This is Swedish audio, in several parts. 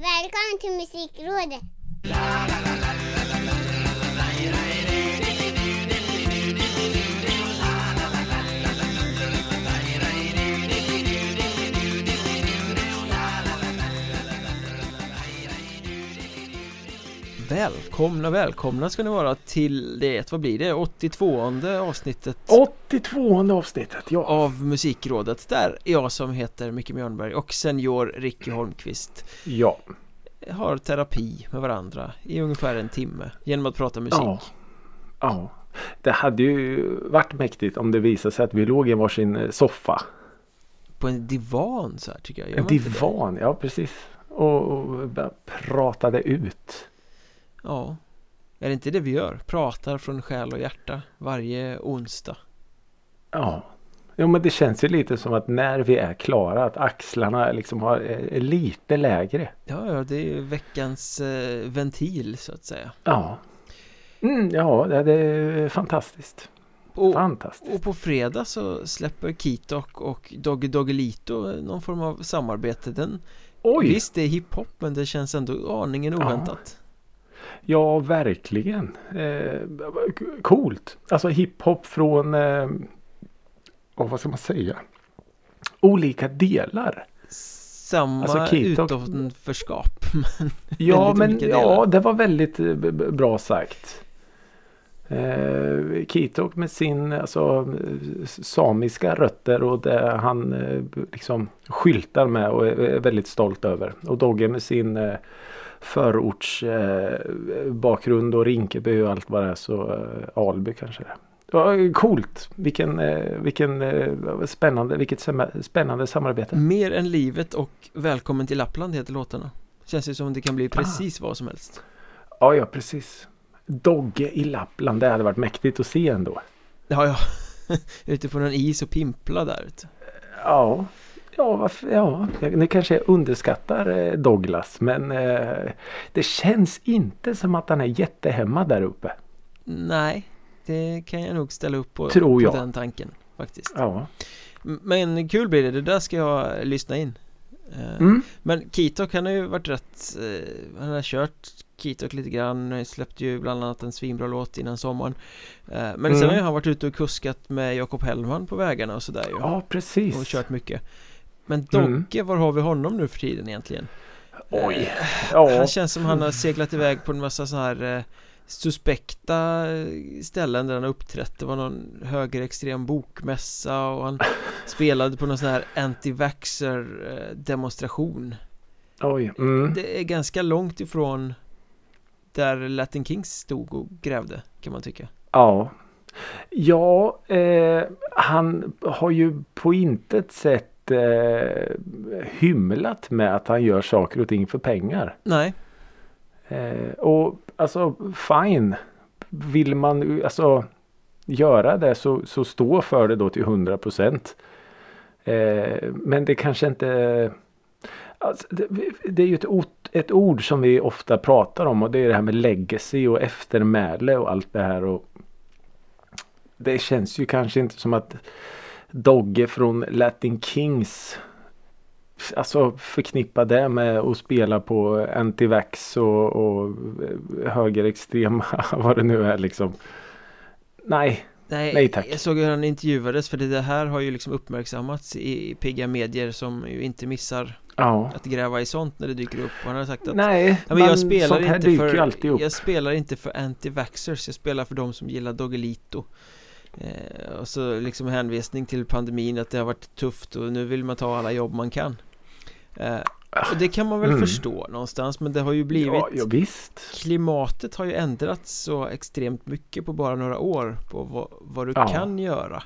Välkommen till Musikrådet! Välkomna, välkomna ska ni vara till det, vad blir det, 82 avsnittet 82 avsnittet, ja. av Musikrådet där jag som heter Micke Mjörnberg och senior Ricky Holmqvist Ja. har terapi med varandra i ungefär en timme genom att prata musik. Ja. ja. Det hade ju varit mäktigt om det visade sig att vi låg i varsin eh, soffa. På en divan så här tycker jag. Gör En divan, ja precis. Och, pratade ut. Ja. Är det inte det vi gör? Pratar från själ och hjärta varje onsdag. Ja. Jo men det känns ju lite som att när vi är klara att axlarna liksom har, är lite lägre. Ja, ja, det är ju veckans eh, ventil så att säga. Ja. Mm, ja, det är fantastiskt. Och, Fantastiskt. och på fredag så släpper Kitok och Doggy Doggelito någon form av samarbete. Den, Oj! visst, det är hiphop men det känns ändå aningen oväntat. Ja, verkligen. Eh, coolt. Alltså hiphop från, eh, oh, vad ska man säga? Olika delar. Samma Alltså, utanförskap. men Ja, men ja, det var väldigt eh, bra sagt. Eh, Kitok med sin alltså, samiska rötter och det han eh, liksom skyltar med och är, är väldigt stolt över. Och Dogge med sin eh, förorts eh, och Rinkeby och allt vad det är så eh, Alby kanske det. Ja, coolt! Vilken, eh, vilken eh, spännande, vilket spännande samarbete. Mer än livet och Välkommen till Lappland heter låtarna. Känns ju som det kan bli precis vad som helst. Ja, ja precis. Dogge i Lappland, det hade varit mäktigt att se ändå. Ja, ja. Ute på någon is och pimpla där ute. Ja, ja, varför, ja. Ni kanske underskattar eh, Douglas men eh, det känns inte som att han är jättehemma där uppe. Nej, det kan jag nog ställa upp på, Tror på jag. den tanken faktiskt. Ja. Men kul blir det, det där ska jag lyssna in. Eh, Mm. Men Kitok han har ju varit rätt eh, Han har kört Kitok lite grann Släppte ju bland annat en svinbra låt innan sommaren Men sen Mm. har ju han varit ute och kuskat med Jakob Hellman på vägarna och sådär ju Ja, precis. Och kört mycket Men Mm. Dogge, var har vi honom nu för tiden egentligen? Oj. Eh, Ja. Han känns som han har seglat iväg på en massa så här eh, Suspekta eh, ställen där han har uppträtt Det var någon högerextrem bokmässa och han spelade på någon sån här anti-vaxxer demonstration Oj. Mm. Det är ganska långt ifrån där Latin Kings stod och grävde kan man tycka Ja. Ja, eh, han har ju på intet sätt eh, hymlat med att han gör saker och ting för pengar. Nej, Eh, och alltså fine. Vill man alltså göra det så, så stå för det då till 100 procent. Eh, men det kanske inte alltså, det, det är ju ett, ett ord som vi ofta pratar om och det är det här med legacy och eftermäle och allt det här. Och det känns ju kanske inte som att Dogge från Latin Kings Alltså förknippa det med att spela på antivax och, och högerextrema vad det nu är liksom. Nej, nej, Nej, tack. jag såg hur han intervjuades för det här har ju liksom uppmärksammats i pigga medier som ju inte missar ja. att gräva i sånt när det dyker upp och han har sagt att Nej, Ja, men jag spelar inte för. Jag spelar inte för anti-vaxxers Jag spelar för de som gillar Doggelito eh, Och så liksom hänvisning till pandemin Att det har varit tufft och nu vill man ta alla jobb man kan eh, Och det kan man väl Mm. förstå någonstans Men det har ju blivit Ja, ja visst. Klimatet har ju ändrats så extremt mycket på bara några år På vad, vad du Ja. kan göra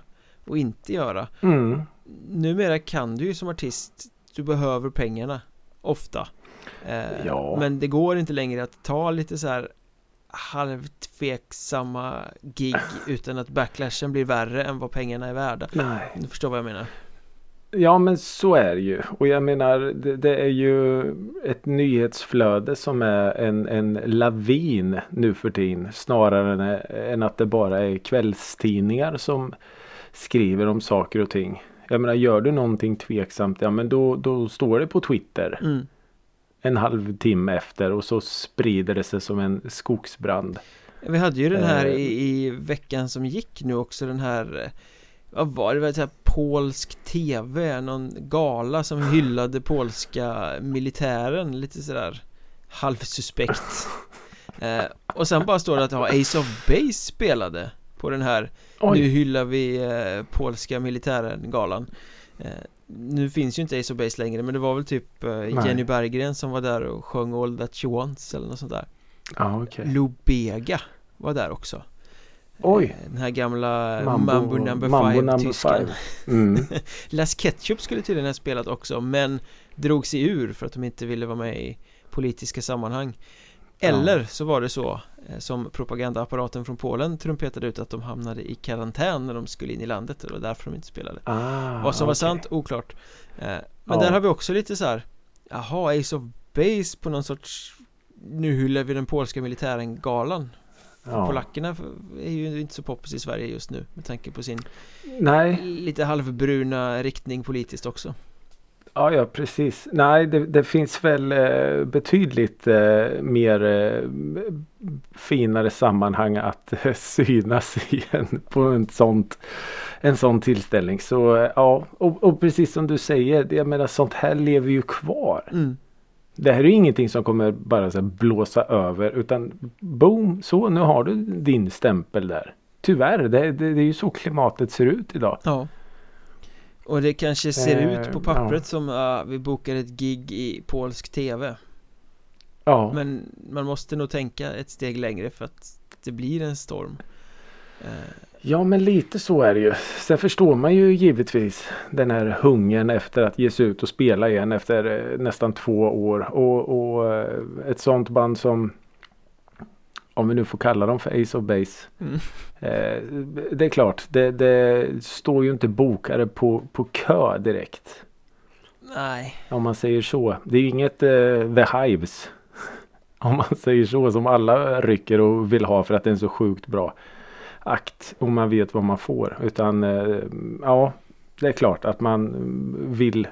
Och inte göra Mm. Numera kan du ju som artist Du behöver pengarna Ofta eh, Ja. Men det går inte längre att ta lite så här Halvtveksamma gig Utan att backlashen blir värre än vad pengarna är värda Nej. Du förstår vad jag menar Ja men så är det ju. Och jag menar det, det är ju ett nyhetsflöde som är en, en lavin nu för tiden. Snarare än, än att det bara är kvällstidningar som skriver om saker och ting. Jag menar gör du någonting tveksamt ja men då, då står det på Twitter. mm. En halvtimme efter och så sprider det sig som en skogsbrand. Vi hade ju den här Eh. i, i veckan som gick nu också den här eh, Vad var det? det var polsk tv Någon gala som hyllade polska militären Lite sådär Halvsuspekt eh, Och sen bara står det att ja, Ace of Base spelade På den här Oj. Nu hyllar vi eh, polska militären galan eh, Nu finns ju inte Ace of Base längre men det var väl typ eh, Jenny Berggren som var där och sjöng All That She Wants eller något sånt där Ja, okej. Lubega var där också Oj. Eh, Den här gamla Mambo- Mambo, number Mambo five number tysken. Mm. Las Ketchup skulle tydligen ha spelat också men drog sig ur för att de inte ville vara med i politiska sammanhang Eller så var det så eh, som propagandaapparaten från Polen trumpetade ut att de hamnade i karantän när de skulle in i landet och det var därför de inte spelade Ah, Vad som var okej. sant, oklart eh, Men Ja. där har vi också lite så här Jaha, Ace of Base på någon sorts Nu hyllar vi den polska militären galan Ja. Polackerna är ju inte så poppis i Sverige just nu med tanke på sin Nej, lite halvbruna riktning politiskt också ja, ja precis. Nej, det, det finns väl eh, betydligt eh, mer eh, finare sammanhang att synas i en, på en, sånt, en sån tillställning. Så ja, och, och precis som du säger, jag menar sånt här lever ju kvar. mm. Det här är ju ingenting som kommer bara så blåsa över utan boom, så nu har du din stämpel där. Tyvärr, det, det, det är ju så klimatet ser ut idag. Ja Och det kanske ser Eh, ut på pappret som uh, vi bokar ett gig i polsk tv Ja, Men man måste nog tänka ett steg längre för att det blir en storm. Eh, ja men lite så är det ju. Sen förstår man ju givetvis den här hungern efter att ge sig ut och spela igen efter eh, nästan två år. Och, och eh, ett sånt band som om vi nu får kalla dem för Ace of Base. Mm. Eh, det är klart, det, det står ju inte bokare på, på kö direkt. Nej Om man säger så. Det är ju inget eh, The Hives. Om man säger så som alla rycker och vill ha för att det är en så sjukt bra akt. Och man vet vad man får. Utan eh, ja, det är klart att man vill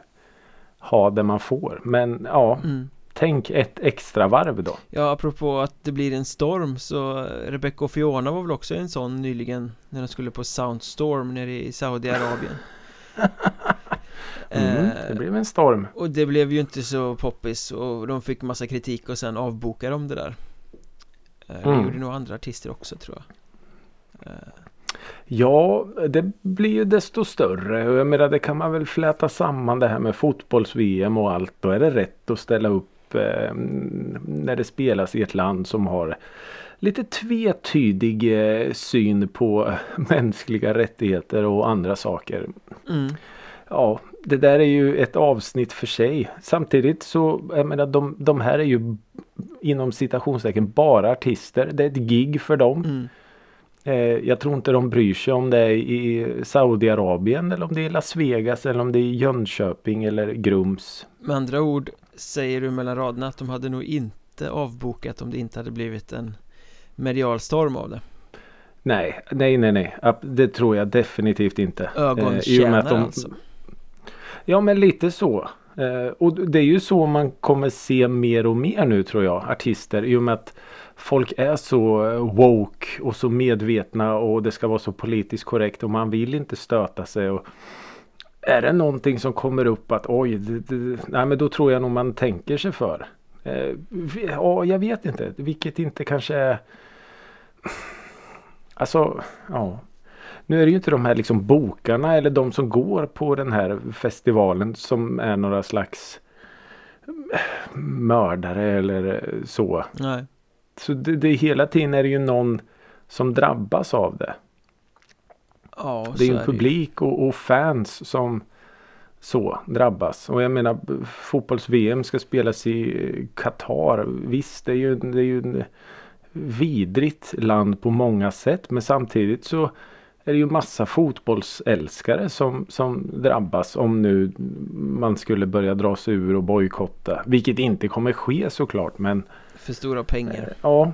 ha det man får. Men ja, mm. Tänk ett extra varv då. Ja, apropå att det blir en storm så Rebecca och Fiona var väl också en sån nyligen när de skulle på Soundstorm nere i Saudiarabien Mm, Eh, det blev en storm. Och det blev ju inte så poppis och de fick massa kritik och sen avbokade de det där Eh, Det Mm. gjorde nog andra artister också tror jag Eh, Ja, det blir ju desto större. Jag menar det kan man väl fläta samman det här med fotbolls-VM och allt. Då är det rätt att ställa upp eh, när det spelas i ett land som har lite tvetydig eh, syn på mänskliga rättigheter och andra saker. mm. Ja, det där är ju ett avsnitt för sig. Samtidigt så, jag menar de, de här är ju inom citationstecken bara artister. Det är ett gig för dem. Mm. Eh, jag tror inte de bryr sig om det är i Saudiarabien eller om det är Las Vegas eller om det är Jönköping eller Grums. Med andra ord säger du mellan raderna att de hade nog inte avbokat om det inte hade blivit en medialstorm av det Nej, nej, nej, nej. Det tror jag definitivt inte. Eh, Ögontjänare att de- alltså Ja, men lite så. Eh, och det är ju så man kommer se mer och mer nu tror jag, artister. I och med att folk är så eh, woke och så medvetna och det ska vara så politiskt korrekt och man vill inte stöta sig. Och är det någonting som kommer upp att oj, det, det, nej men då tror jag nog man tänker sig för. Eh, ja, jag vet inte, vilket inte kanske är Alltså, ja. Nu är det ju inte de här liksom bokarna eller de som går på den här festivalen som är några slags mördare eller så. Nej Så det, det hela tiden är det ju någon som drabbas av det. Ja, Det är ju en publik och, och fans som så drabbas. Och jag menar fotbolls-VM ska spelas i Qatar. Visst det är ju, det är ju en vidrigt land på många sätt. Men samtidigt så är det ju massa fotbollsälskare som, som drabbas om nu man skulle börja dra sig ur och bojkotta. Vilket inte kommer ske såklart men För stora pengar Eh, Ja.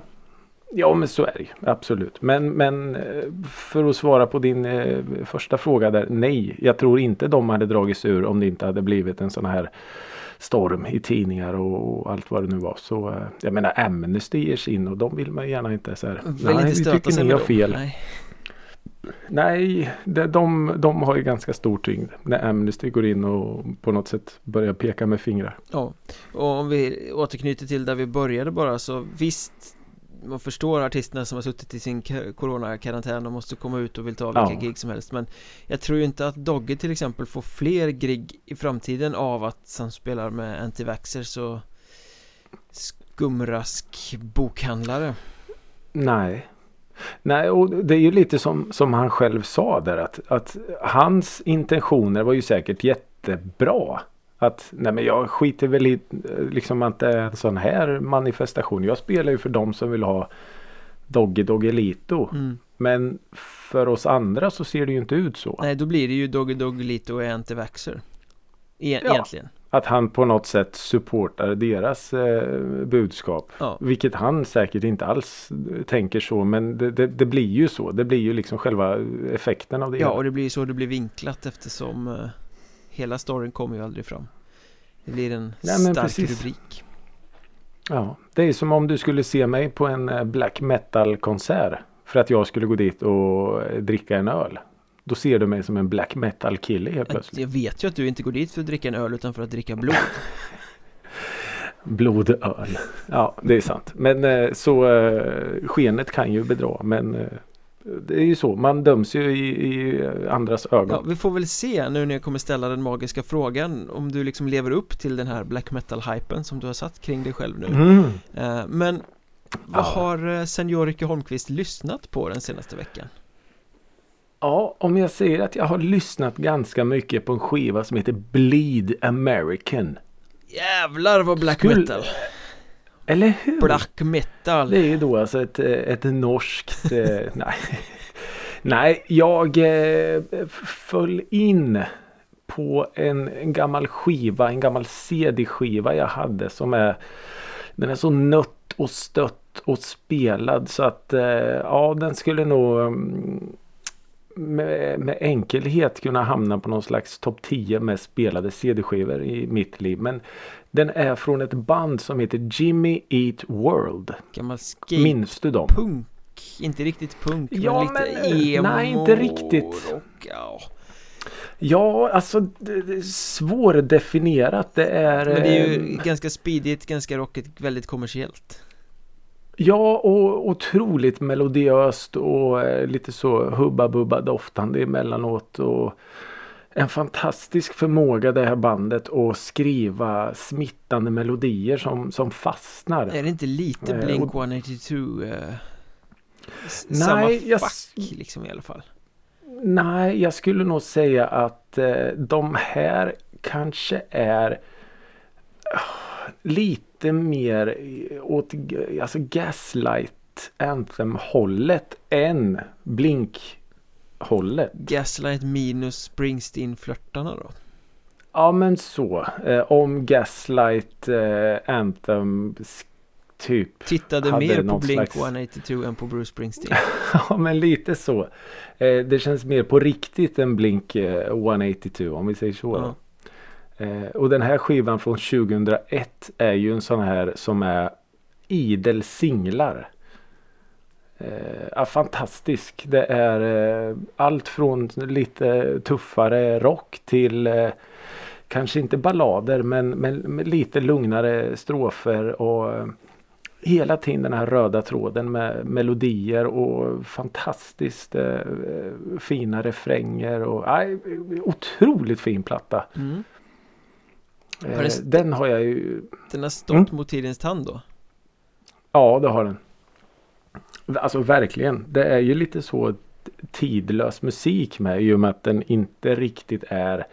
Ja men så är det ju. Absolut. Men, men eh, för att svara på din eh, första fråga där. Nej, jag tror inte de hade dragits ur om det inte hade blivit en sån här storm i tidningar och, allt vad det nu var. Så eh, jag menar Amnesty ger sig in och de vill man gärna inte så här. Vill inte vi stöta tycker sig ni har fel. Nej. Nej, det, de, de har ju ganska stor tyngd när Amnesty går in och på något sätt börjar peka med fingrar. Ja, och om vi återknyter till där vi började bara så visst man förstår artisterna som har suttit i sin ka- coronakarantän och måste komma ut och vill ta vilka Ja. gig som helst men jag tror ju inte att Dogge till exempel får fler gig i framtiden av att han spelar med antivaxxers och skumrask bokhandlare Nej. Nej, och det är ju lite som, som han själv sa där att, att hans intentioner var ju säkert jättebra. Att nej men jag skiter väl i eh, liksom att det är en sån här manifestation. Jag spelar ju för dem som vill ha Doggy Doggelito. mm. Men för oss andra så ser det ju inte ut så. Nej, då blir det ju Dogge Doggelito och antivaxxer e- Ja. Egentligen Att han på något sätt supportar deras eh, budskap. Ja, Vilket han säkert inte alls eh, tänker så men det, det, det blir ju så. Det blir ju liksom själva effekten av det. ja och det blir ju så det blir vinklat eftersom eh, hela storyn kommer ju aldrig fram Det blir en Nej, stark precis. rubrik Ja, det är som om du skulle se mig på en eh, black metal konsert. För att jag skulle gå dit och eh, dricka en öl. Då ser du mig som en black metal kille helt plötsligt. Jag vet ju att du inte går dit för att dricka en öl utan för att dricka blod Blodöl. Ja, det är sant. Men eh, så skenet kan ju bedra. Men det är ju så. Man döms ju i, i andras Ja, ögon. vi får väl se nu när jag kommer ställa den magiska frågan om du liksom lever upp till den här black metal-hypen som du har satt kring dig själv nu Mm. Eh, Men vad Ja. har eh, Seniorike Holmqvist lyssnat på den senaste veckan? Ja, om jag säger att jag har lyssnat ganska mycket på en skiva som heter Bleed American. Jävlar vad black Skulle- metal! Eller hur? Black metal! Det är ju då alltså ett, ett norskt... eh, nej. nej, jag eh, föll in på en, en gammal skiva, en gammal CD-skiva jag hade som är... Den är så nött och stött och spelad så att eh, ja, den skulle nog mm, med, med enkelhet kunna hamna på någon slags topp 10 med spelade CD-skivor i mitt liv. Men den är från ett band som heter Jimmy Eat World. Gammal skate Minns du dem? punk Inte riktigt punk Ja, men lite men, emo nej, inte riktigt. Och, ja. Ja, alltså det, det är svårdefinierat. Det är... Men det är ju eh, ganska speedigt, ganska rockigt, väldigt kommersiellt Ja, och otroligt melodiöst och eh, lite så hubba bubba doftande emellanåt. Och en fantastisk förmåga det här bandet att skriva smittande melodier som, som fastnar. Är det inte lite Eh, Blink och- 182 eh, s- Nej, Samma jag fack liksom i alla fall Nej, jag skulle nog säga att eh, de här kanske är ah, lite mer åt alltså Gaslight Anthem-hållet än Blink-hållet. Gaslight minus Springsteen-flörtarna då Ja men så. Eh, om Gaslight eh, Anthem typ. Tittade Hade mer på Blink slags- 182 än på Bruce Springsteen Ja men lite så. Eh, det känns mer på riktigt än Blink eh, 182 om vi säger så. Eh, och den här skivan från 2001 är ju en sån här som är idel singlar. Eh, ja, fantastisk. Det är eh, allt från lite tuffare rock till eh, kanske inte ballader men, men, lite lugnare strofer och hela tiden den här röda tråden med melodier och fantastiskt eh, fina refränger och nej, otroligt fin platta. mm. Eh, den har jag ju Den har stått Mm. mot tidens tand då Ja, det har den. Alltså verkligen. Det är ju lite så tidlös musik med i och med att den inte riktigt är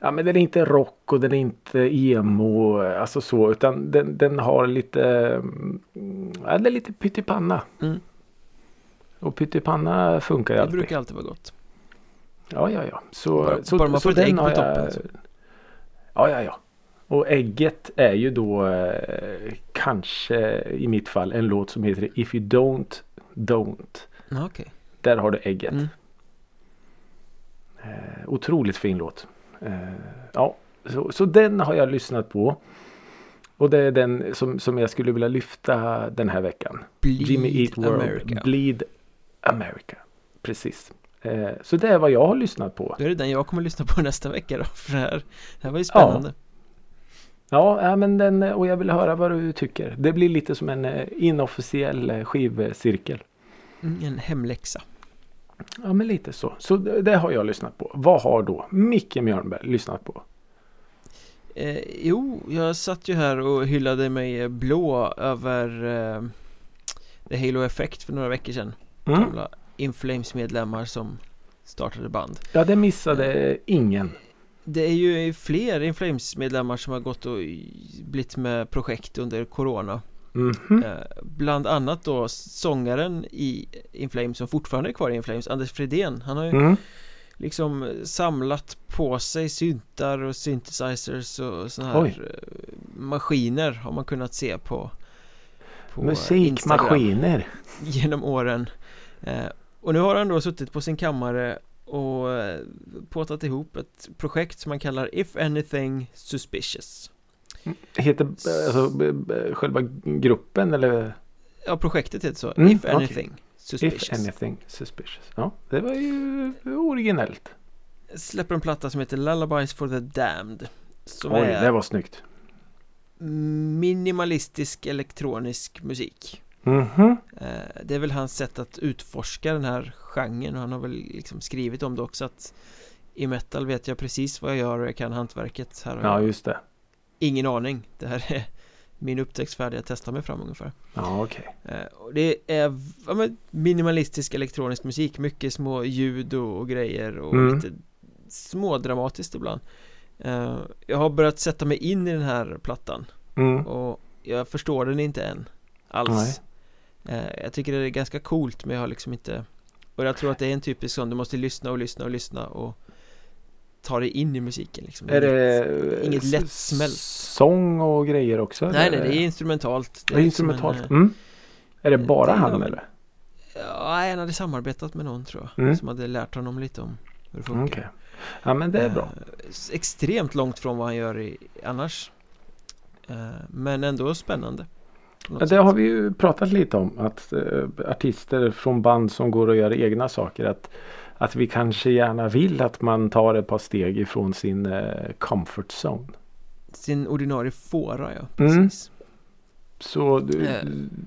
Ja men den är inte rock och den är inte emo alltså så utan den, den har lite mm, Ja det är lite pyttipanna. Mm. Och pyttipanna funkar ju Det alltid. brukar alltid vara gott Ja ja ja. Så, Bara- så, bara man så får ett den ägg på har jag- toppen, så. Ja ja ja. Och ägget är ju då eh, kanske i mitt fall en låt som heter If you don't, don't. Okej Där har du ägget. Mm. Eh, otroligt fin låt. Eh, ja, Så, så den har jag lyssnat på. Och det är den som, som jag skulle vilja lyfta den här veckan. Bleed Jimmy Eat World. America. Bleed America. Precis. Eh, så det är vad jag har lyssnat på. Då är det den jag kommer att lyssna på nästa vecka då För det här, det här var ju spännande Ja, ja men den, och jag vill höra vad du tycker. Det blir lite som en eh, inofficiell eh, skivcirkel. mm, En hemläxa Ja, men lite så. Så det, det har jag lyssnat på. Vad har då Micke Mjörnberg lyssnat på? eh, Jo, jag satt ju här och hyllade mig blå över eh, The Halo Effect för några veckor sedan Mm. Gamla Inflames medlemmar som startade band Ja, det missade ingen. Det är ju fler Inflames medlemmar som har gått och blivit med projekt under Corona Mhm. Eh, Bland annat då sångaren i Inflames som fortfarande är kvar i Inflames, Anders Fredén Han har ju Mm. liksom samlat på sig syntar och synthesizers och såna här Oj. eh, maskiner har man kunnat se på, på Instagram Musikmaskiner. genom åren eh, Och nu har han då suttit på sin kammare och eh, påtat ihop ett projekt som man kallar If Anything Suspicious Heter alltså, b- b- själva gruppen eller? Ja, projektet heter så, Mm, If. Anything Suspicious If anything suspicious. Ja, det var ju originellt. Släpper en platta som heter Lullabies for the Damned Som Oj, är det var snyggt. minimalistisk elektronisk musik Mhm. Eh, Det är väl hans sätt att utforska den här genren och han har väl liksom skrivit om det också att I metal vet jag precis vad jag gör och jag kan hantverket Här Ja, just det. ingen aning Det här är min upptäcktsfärd jag testar mig fram ungefär Ja, okej. Eh, Och det är ja, minimalistisk elektronisk musik Mycket små ljud och, grejer och Mm. lite smådramatiskt ibland Eh, Jag har börjat sätta mig in i den här plattan Mm. och jag förstår den inte än Alls eh, Jag tycker det är ganska coolt men jag har liksom inte Och jag tror att det är en typisk sån Du måste lyssna och lyssna och lyssna och Ta dig in i musiken liksom Är det inget- lättsmält Sång och grejer också? Nej eller? nej det är instrumentalt Det är liksom instrumentalt. en, eh, Mm. Är det bara det är- han eller? Ja, han hade samarbetat med någon tror jag Mm. Som hade lärt honom lite om hur det funkar Okej. Ja, men det är bra. Eh, Extremt långt från vad han gör i, annars eh, Men ändå spännande Ja, det sätt. har vi ju pratat lite om. Att eh, artister från band som går och gör egna saker. Att, att vi kanske gärna vill att man tar ett par steg ifrån sin eh, comfort zone. Sin ordinarie fåra ja, Mm. precis Så du, Eh.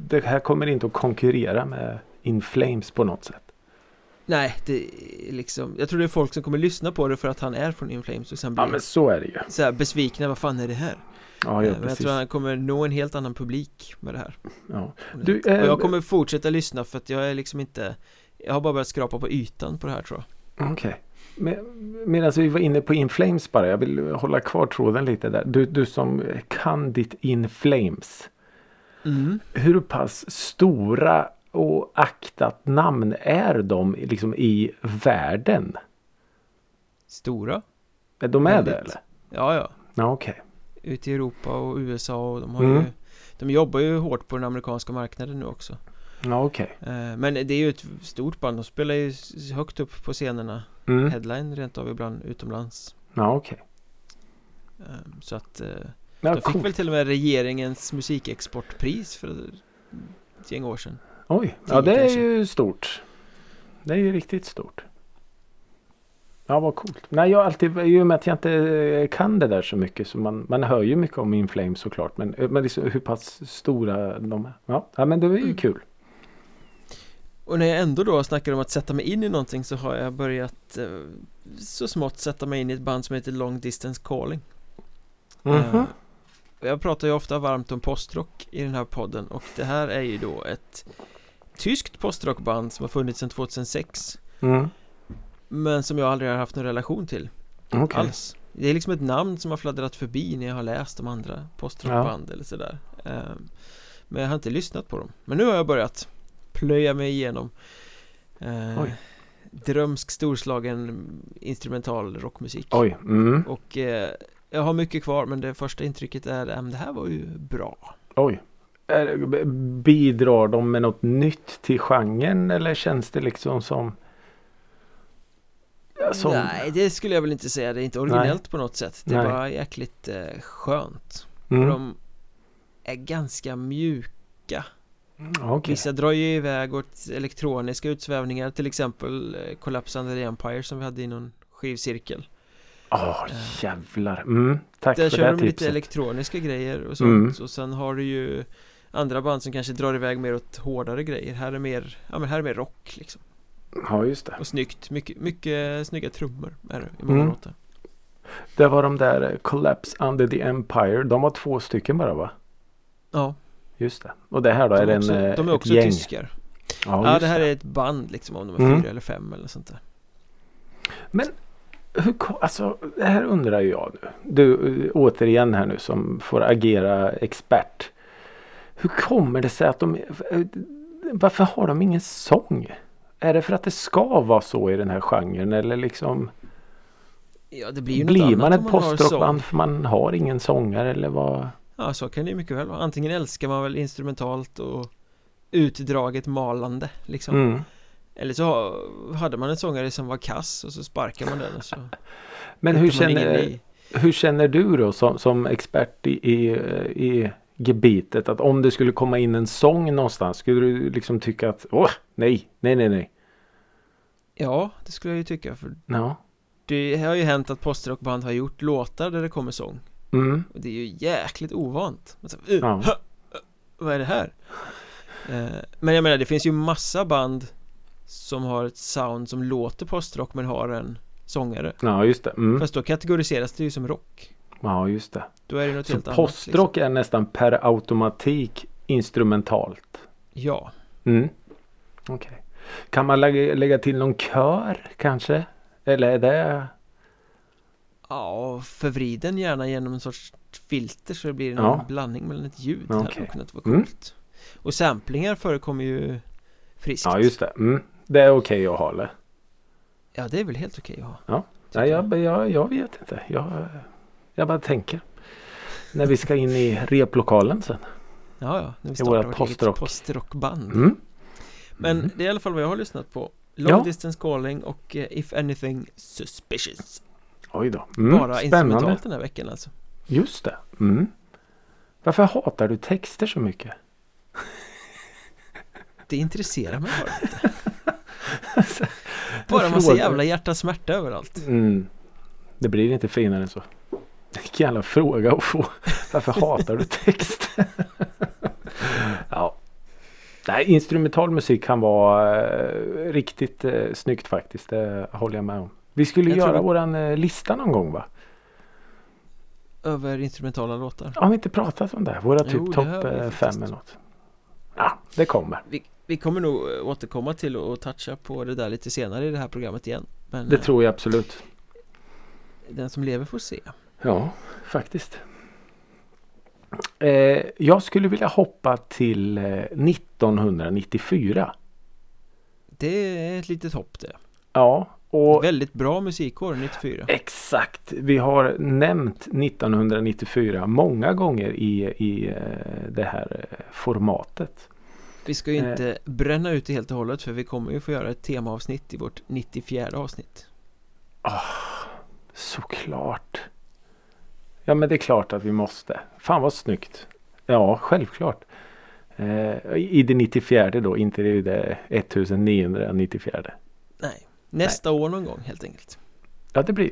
det här kommer inte att konkurrera med In Flames på något sätt. Nej, det är liksom Jag tror det är folk som kommer lyssna på det för att han är från Inflames och sen Ja blir men så är det ju. så besvikna, vad fan är det här? Ja, Eh, ja Men jag tror han kommer nå en helt annan publik med det här Ja. Du, det- eh, Och jag kommer fortsätta lyssna för att jag är liksom inte Jag har bara börjat skrapa på ytan på det här tror jag Okej. Med, medan vi var inne på In Flames bara. Jag vill hålla kvar tråden lite där. Du, du som kan ditt In Flames. mm. Hur pass stora och aktat namn är de liksom i världen? Stora Är de är det Väldigt. eller? Ja, ja Ja, okej. Ute i Europa och USA och de har Mm. ju De jobbar ju hårt på den amerikanska marknaden nu också Ja, okej. Eh, Men det är ju ett stort band, de spelar ju högt upp på scenerna Mm. Headline rent av ibland utomlands Ja, okej. Eh, Så att eh, Ja, De fick coolt. väl till och med regeringens musikexportpris för ett gäng år sedan Oj, ja det är kanske. ju stort. Det är ju riktigt stort. Ja, vad coolt. Nej, jag alltid, i och med att jag inte kan det där så mycket så man, man hör ju mycket om Inflame såklart. Men, men liksom hur pass stora de är. Ja, ja men det är ju Mm. kul. Och när jag ändå då snackar om att sätta mig in i någonting så har jag börjat eh, så smått sätta mig in i ett band som heter Long Distance Calling Mhm. Eh, Jag pratar ju ofta varmt om postrock i den här podden och det här är ju då ett tyskt postrockband som har funnits sedan 2006 Mm. Men som jag aldrig har haft någon relation till Okej. alls Det är liksom ett namn som har fladdrat förbi när jag har läst om andra postrockband eller sådär Eh, Men jag har inte lyssnat på dem Men nu har jag börjat plöja mig igenom eh. Drömsk storslagen instrumental rockmusik Oj. Mm. Och eh, jag har mycket kvar men det första intrycket är att det här var ju bra Oj. Bidrar de med något nytt till genren eller känns det liksom som Som, Nej, det skulle jag väl inte säga. Det är inte originellt på något sätt. Det är Nej. bara jäkligt eh, skönt. mm, De är ganska mjuka. okej. Vissa drar ju iväg åt elektroniska utsvävningar. Till exempel eh, Collapse Under the Empire som vi hade i någon skivcirkel. Åh jävlar. Mm, tack Där för kör det de lite tipset. elektroniska grejer och sånt. Mm. Och sen har du ju andra band som kanske drar iväg mer åt hårdare grejer. Här är mer, ja men här är mer rock liksom. Ja just det. Och snyggt. Mycket, mycket snygga trummor är det i många Mm. låtar. Det var de där eh, Collapse Under the Empire. De var två stycken bara va? Ja, Just det. Och det här då de är är det också, en, eh, de är också gäng? tyskar. Ja, Ja, det här är ett band liksom om de är Mm. fyra eller fem eller sånt där. Hur, ko- alltså, det här undrar ju jag nu. Du eh, återigen här nu som får agera expert. Hur kommer det sig att de... eh, Varför har de ingen sång? Är det för att det ska vara så i den här genren eller liksom Ja, det blir ju Blir man ett postrockband för man har ingen sångare eller vad? Ja, så kan det ju mycket väl vara. Antingen älskar man väl instrumentalt och utdraget malande liksom. Mm. Eller så ha- hade man en sångare som var kass och så sparkar man den och så Men hur känner, hur känner du då som, som expert i, i, i gebitet att om det skulle komma in en sång någonstans skulle du liksom tycka att åh nej, nej, nej, nej. Ja, det skulle jag ju tycka för Ja. det har ju hänt att postrockband har gjort låtar där det kommer sång Mm. och det är ju jäkligt ovant så, uh, Ja. hö, uh, Vad är det här? Eh, Men jag menar det finns ju massa band som har ett sound som låter postrock men har en sångare ja, just det. Mm. Fast då kategoriseras det ju som rock Ja, just det. Då är det något Så helt annat liksom. postrock är nästan per automatik instrumentalt. Ja, Mm. Okej. Kan man lägga, lägga till någon kör kanske? Eller är det? ja förvriden gärna genom en sorts filter så det blir någon Ja. blandning mellan ett ljud Okej. hade nog kunnat vara Mm. coolt Och samplingar förekommer ju friskt Ja, just det. Mm. Det är okej att ha eller? Ja, det är väl helt okej att ha Ja. Nej, jag, jag, jag vet inte. Jag, jag bara tänker. När vi ska in i replokalen sen. Ja, ja, när vi startar vårt eget postrock. postrockband Mm. Men Mm. det är i alla fall vad jag har lyssnat på Long Ja. Distance Calling och eh, If Anything Suspicious Oj då. Mm. Bara Spännande. instrumentalt den här veckan alltså Just det. Mm. Varför hatar du texter så mycket? Det intresserar mig bara inte Bara massa jävla hjärta smärta överallt Mm. Det blir inte finare än så. Vilken jävla fråga att få. Varför hatar du text? ja. Nej, instrumental musik kan vara eh, riktigt eh, snyggt faktiskt. Det håller jag med om. Vi skulle Jag göra tror- våran eh, lista någon gång va? Över instrumentala låtar Har vi inte pratat om det? Våra typ topp eh, fem eller något. Ja, det kommer. vi, vi kommer nog eh, återkomma till och toucha på det där lite senare i det här programmet igen Men Det eh, tror jag absolut. den som lever får se Ja, faktiskt. Eh, jag skulle vilja hoppa till eh, 1994. Det är ett litet hopp det Ja, och Väldigt bra musikår 94 exakt. Vi har nämnt 1994 många gånger i, i eh, det här eh, formatet. Vi ska ju Eh. inte bränna ut det helt och hållet för vi kommer ju få göra ett temaavsnitt i vårt 94 avsnitt Såklart. Ja, men det är klart att vi måste. Fan vad snyggt. Ja, självklart. Eh, I det 94 då, inte i det 1994. Nej, nästa år någon gång helt enkelt Ja, det blir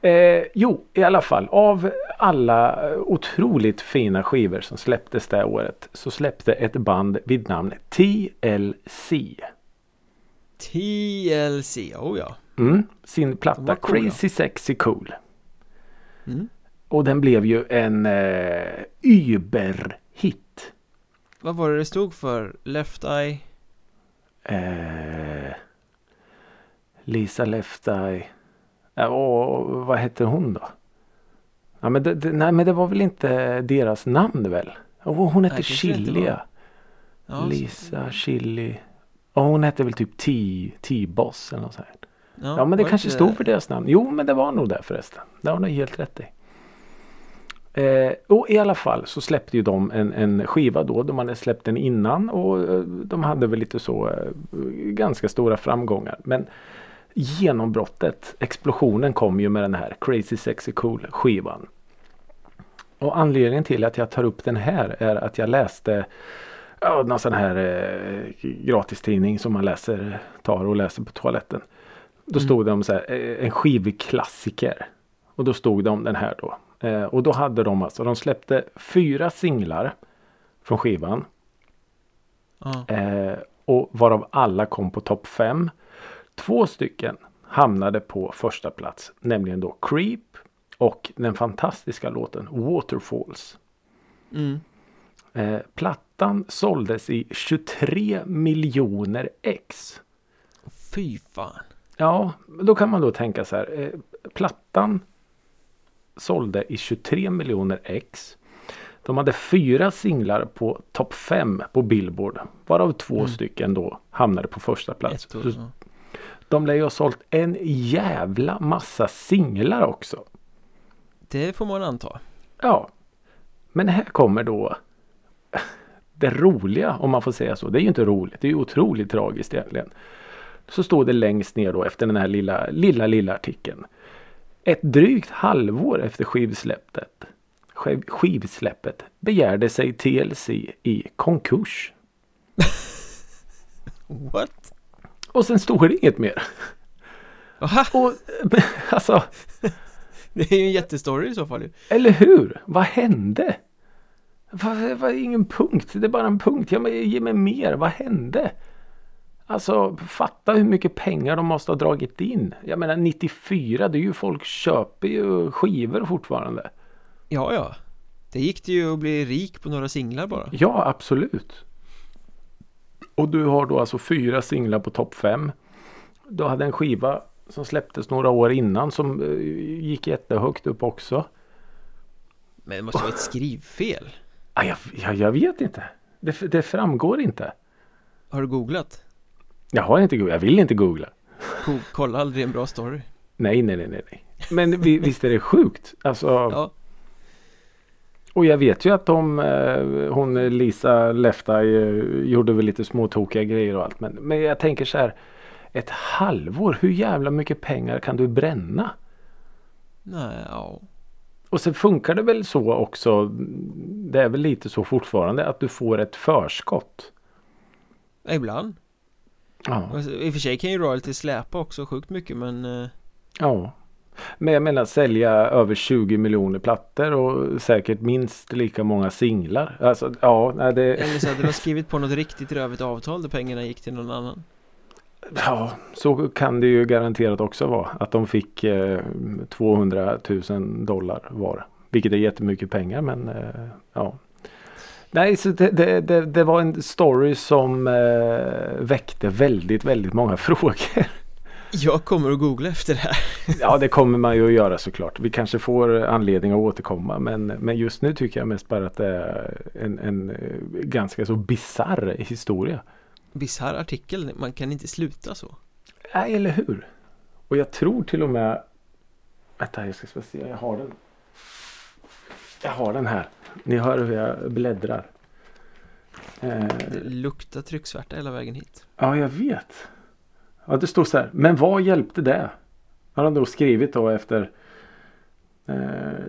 det. Eh, jo, i alla fall. Av alla otroligt fina skivor som släpptes det året så släppte ett band vid namn TLC. TLC, oh ja Mm, sin platta. Crazy Sexy Cool. mm. Och den blev ju en eh, überhit. Vad var det det stod för? Left Eye? Eh, Lisa Left Eye. Ja, och vad hette hon då? Ja, men det, det, nej men det var väl inte deras namn väl? Oh, hon hette Nej, det det. Chilia. Ja, så- Lisa Chili. Och hon hette väl typ T-Boss eller något sånt. här. Ja men det kanske inte- stod för deras namn. Jo men det var nog det förresten. Det har du helt rätt i. Eh, och i alla fall så släppte ju de en, en skiva då. De hade släppt den innan och eh, de hade väl lite så eh, ganska stora framgångar. Men genombrottet, explosionen kom ju med den här Crazy Sexy Cool skivan. Och anledningen till att jag tar upp den här är att jag läste ja, någon sån här eh, gratistidning som man läser, tar och läser på toaletten. Då Mm. stod det om så här, eh, en skivklassiker. Och då stod det om den här då. Eh, och då hade de alltså, de släppte fyra singlar från skivan. Ja. Eh, och varav alla kom på topp 5. Två stycken hamnade på första plats. Nämligen då Creep och den fantastiska låten Waterfalls. Mm. Eh, plattan såldes i 23 miljoner ex. Fy fan. Ja, då kan man då tänka så här. Eh, plattan sålde i 23 miljoner ex. De hade fyra singlar på topp 5 på Billboard. Varav två Mm. stycken då hamnade på första plats. År, ja. De lär ju ha sålt en jävla massa singlar också. Det får man anta. Ja. Men här kommer då det roliga om man får säga så. Det är ju inte roligt. Det är ju otroligt tragiskt egentligen. Så står det längst ner då efter den här lilla, lilla, lilla artikeln. Ett drygt halvår efter skivsläppet, skiv, skivsläppet begärde sig TLC i konkurs. What? Och sen står det inget mer. Aha, Och alltså, det är ju en jättestory i så fall eller hur? Vad hände? Vad, vad, ingen punkt. Det är bara en punkt. Ja, men ge mig mer. Vad hände? Alltså fatta hur mycket pengar de måste ha dragit in. Jag menar 94, det är ju folk köper ju skivor fortfarande. Ja, ja. Det gick det ju att bli rik på några singlar bara. Ja, absolut. Och du har då alltså fyra singlar på topp fem. Du hade en skiva som släpptes några år innan som eh, gick jättehögt upp också. Men det måste vara ett skrivfel. Ah, jag, jag, jag vet inte. Det, det framgår inte. Har du googlat? Jag har inte googlat. Jag vill inte googla. Ko- Kolla aldrig en bra story. Nej, nej, nej, nej. Men vi, visst är det sjukt? Alltså, Ja, Och jag vet ju att de, eh, hon Lisa Lefta eh, gjorde väl lite småtokiga grejer och allt. Men, men jag tänker så här. Ett halvår, hur jävla mycket pengar kan du bränna? nej, ja. Och sen funkar det väl så också. Det är väl lite så fortfarande att du får ett förskott. Ibland. Ja. I och för sig kan ju royalty släpa också sjukt mycket men eh, ja. Men jag menar sälja över 20 miljoner plattor och säkert minst lika många singlar. Alltså ja, nej, det, Eller så hade de skrivit på något riktigt rövigt avtal där pengarna gick till någon annan. ja, så kan det ju garanterat också vara. Att de fick eh, 200 000 dollar var. Vilket är jättemycket pengar men eh, ja. Nej, så det, det, det, det var en story som eh, väckte väldigt, väldigt många frågor. Jag kommer att googla efter det här. Ja, det kommer man ju att göra såklart. Vi kanske får anledning att återkomma. Men, men just nu tycker jag mest bara att det är en, en eh, ganska så bizarr historia. Bisarr artikel, man kan inte sluta så. Nej, eller hur? Och jag tror till och med... Vänta, jag ska se. Jag har den. Jag har den här. Ni hör hur jag bläddrar. Eh, Det luktar trycksvärta hela vägen hit. Ja, jag vet. Ja, det står så här. Men vad hjälpte det? Han har då skrivit då efter. Eh,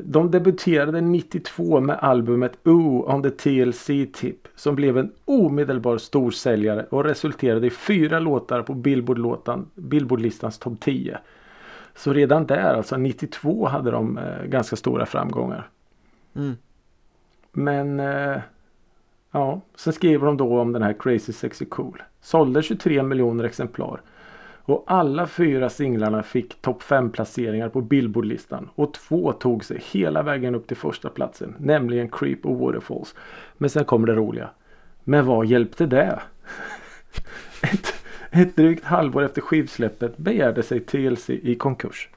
de debuterade 92 med albumet Ooh on the TLC Tip. Som blev en omedelbar storsäljare och resulterade i fyra låtar på Billboard-låtan, Billboard-listans topp 10. Så redan där, alltså 92 hade de eh, ganska stora framgångar. Mm. Men eh, ja, sen skriver de då om den här Crazy Sexy Cool. Sålde 23 miljoner exemplar. Och alla fyra singlarna fick topp 5 placeringar på Billboardlistan. Och två tog sig hela vägen upp till första platsen. Nämligen Creep och Waterfalls. Men sen kommer det roliga. Men vad hjälpte det? ett, ett drygt halvår efter skivsläppet begärde sig TLC i konkurs.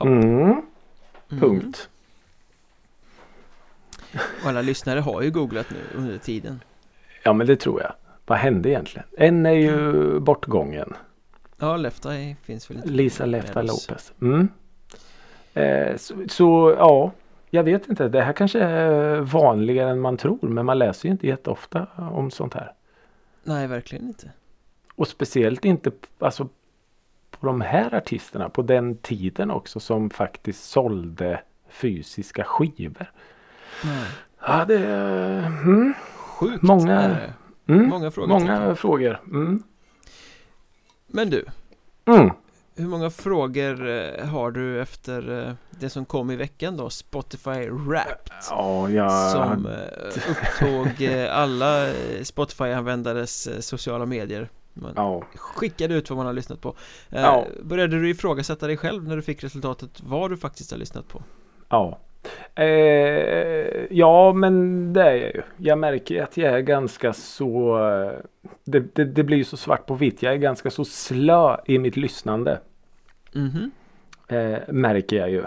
Mm, Mm. punkt. Och alla lyssnare har ju googlat nu under tiden. Ja men det tror jag. Vad hände egentligen? En är ju bortgången. Ja, Lefta finns väl inte Lisa Lefta. Lopez. Mm. Eh, så, så ja, jag vet inte. Det här kanske är vanligare än man tror. Men man läser ju inte jätteofta om sånt här. Nej, verkligen inte. Och speciellt inte alltså, på de här artisterna på den tiden också som faktiskt sålde fysiska skivor. Nej. Ja, det... Mm, Sjukt Många- är det. mm, Många frågetecken. många frågor. Mm. Men du, Mm. hur många frågor eh, har du efter eh, det som kom i veckan då? Spotify Wrapped Ja, jag... Som eh, upptog eh, alla eh, Spotify-användares eh, sociala medier Man Ja. skickade ut vad man har lyssnat på eh, Ja. Började du ifrågasätta dig själv när du fick resultatet vad du faktiskt har lyssnat på? Ja. Eh, ja men det är jag ju. Jag märker att jag är ganska så eh, det, det, det blir ju så svart på vitt. Jag är ganska så slö i mitt lyssnande. Mhm, Eh, märker jag ju.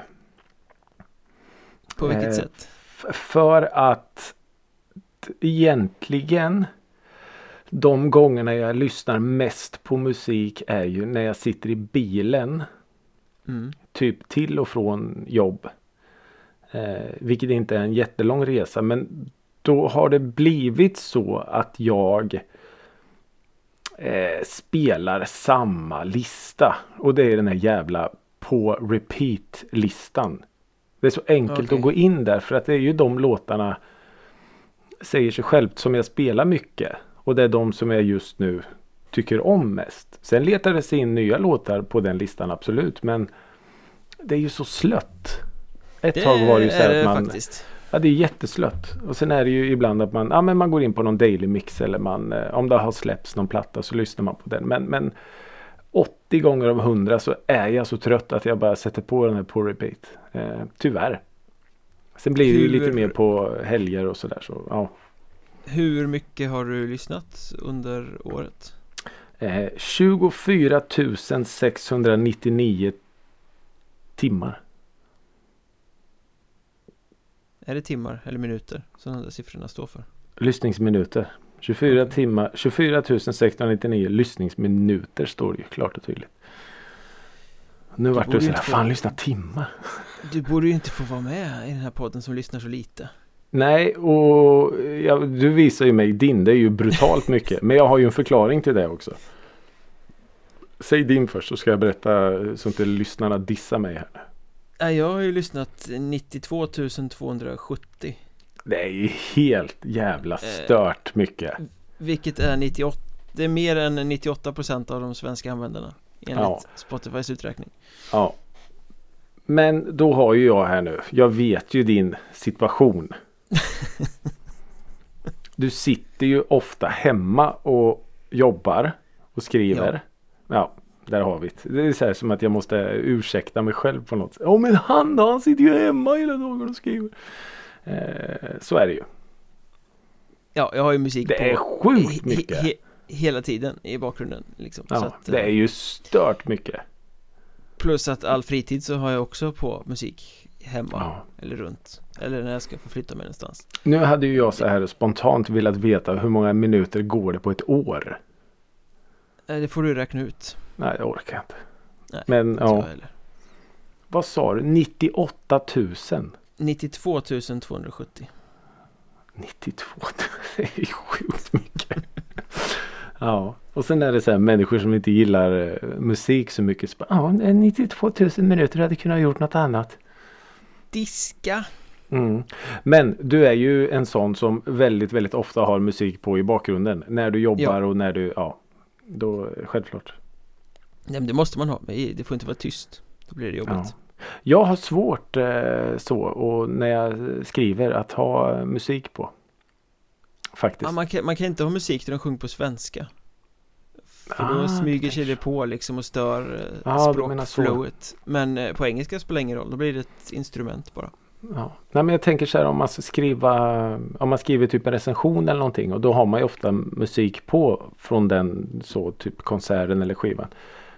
på vilket Eh, sätt? För att egentligen de gångerna jag lyssnar mest på musik är ju när jag sitter i bilen. Mm. typ till och från jobb. Eh, vilket inte är en jättelång resa men då har det blivit så att jag eh, spelar samma lista. Och det är den här jävla på repeat listan. Det är så enkelt Okej. att gå in där för att det är ju de låtarna säger sig självt som jag spelar mycket. Och det är de som jag just nu tycker om mest. Sen letar det sig in nya låtar på den listan absolut men det är ju så slött. Ett Det tag var det ju så är här att man faktiskt Ja det är jätteslött. Och sen är det ju ibland att man, ja, men man går in på någon daily mix eller man, eh, om det har släppts någon platta så lyssnar man på den. Men, men 80 gånger av 100 så är jag så trött att jag bara sätter på den här på repeat. Eh, tyvärr. Sen blir det ju lite mer på helger och sådär. Så, ja. Hur mycket har du lyssnat under året? eh, 24 699 timmar. Är det timmar eller minuter som de där siffrorna står för? Lyssningsminuter. 24 Okej. timmar, 24 699 lyssningsminuter står det ju klart och tydligt. Nu vart borde du sådär, få- fan lyssna timmar. Du borde ju inte få vara med i den här podden som lyssnar så lite Nej, och ja, du visar ju mig din, det är ju brutalt mycket. Men jag har ju en förklaring till det också. Säg din först så ska jag berätta så inte lyssnarna dissar mig här. Jag har ju lyssnat 92 270 Det är ju helt jävla stört mycket. Vilket är 98 Det är mer än 98% av de svenska användarna Enligt Ja. Spotifys uträkning Ja. Men då har ju jag här nu. Jag vet ju din situation. Du sitter ju ofta hemma och jobbar och skriver. Ja. Där har vi det. Det är så här som att jag måste ursäkta mig själv på något sätt. Ja men han då, han sitter ju hemma hela dagen och skriver. Eh, så är det ju. Ja, jag har ju musik Det på är sjukt he- mycket. he- Hela tiden i bakgrunden liksom. så Ja, att, det är ju stört mycket. Plus att all fritid så har jag också på musik hemma Ja. Eller runt Eller när jag ska förflytta mig någonstans Nu hade ju jag så här spontant velat veta hur många minuter går det på ett år. Eh, Det får du räkna ut Nej, jag orkar inte. Nej, Men inte jag ja, vad sa du? 98 000? 92 270 92 Det är ju sjukt mycket. ja, och sen är det så här människor som inte gillar eh, musik så mycket. Så Ja, det är 92 000 minuter hade kunnat gjort något annat. Diska Mm. Men du är ju en sån som väldigt, väldigt ofta har musik på i bakgrunden. När du jobbar och när du, ja. Då, självklart. Nej men det måste man ha, men det får inte vara tyst Då blir det jobbigt Ja. Jag har svårt eh, så och när jag skriver att ha eh, musik på. Faktiskt. Ja, man, kan, man kan inte ha musik där de sjunger på svenska För då Ah, smyger sig det på liksom och stör eh, så. språkflowet Men eh, på engelska spelar ingen roll, då blir det ett instrument bara Ja. Nej, men jag tänker så här om man ska skriva Om man skriver typ en recension eller någonting och då har man ju ofta musik på från den så typ konserten eller skivan.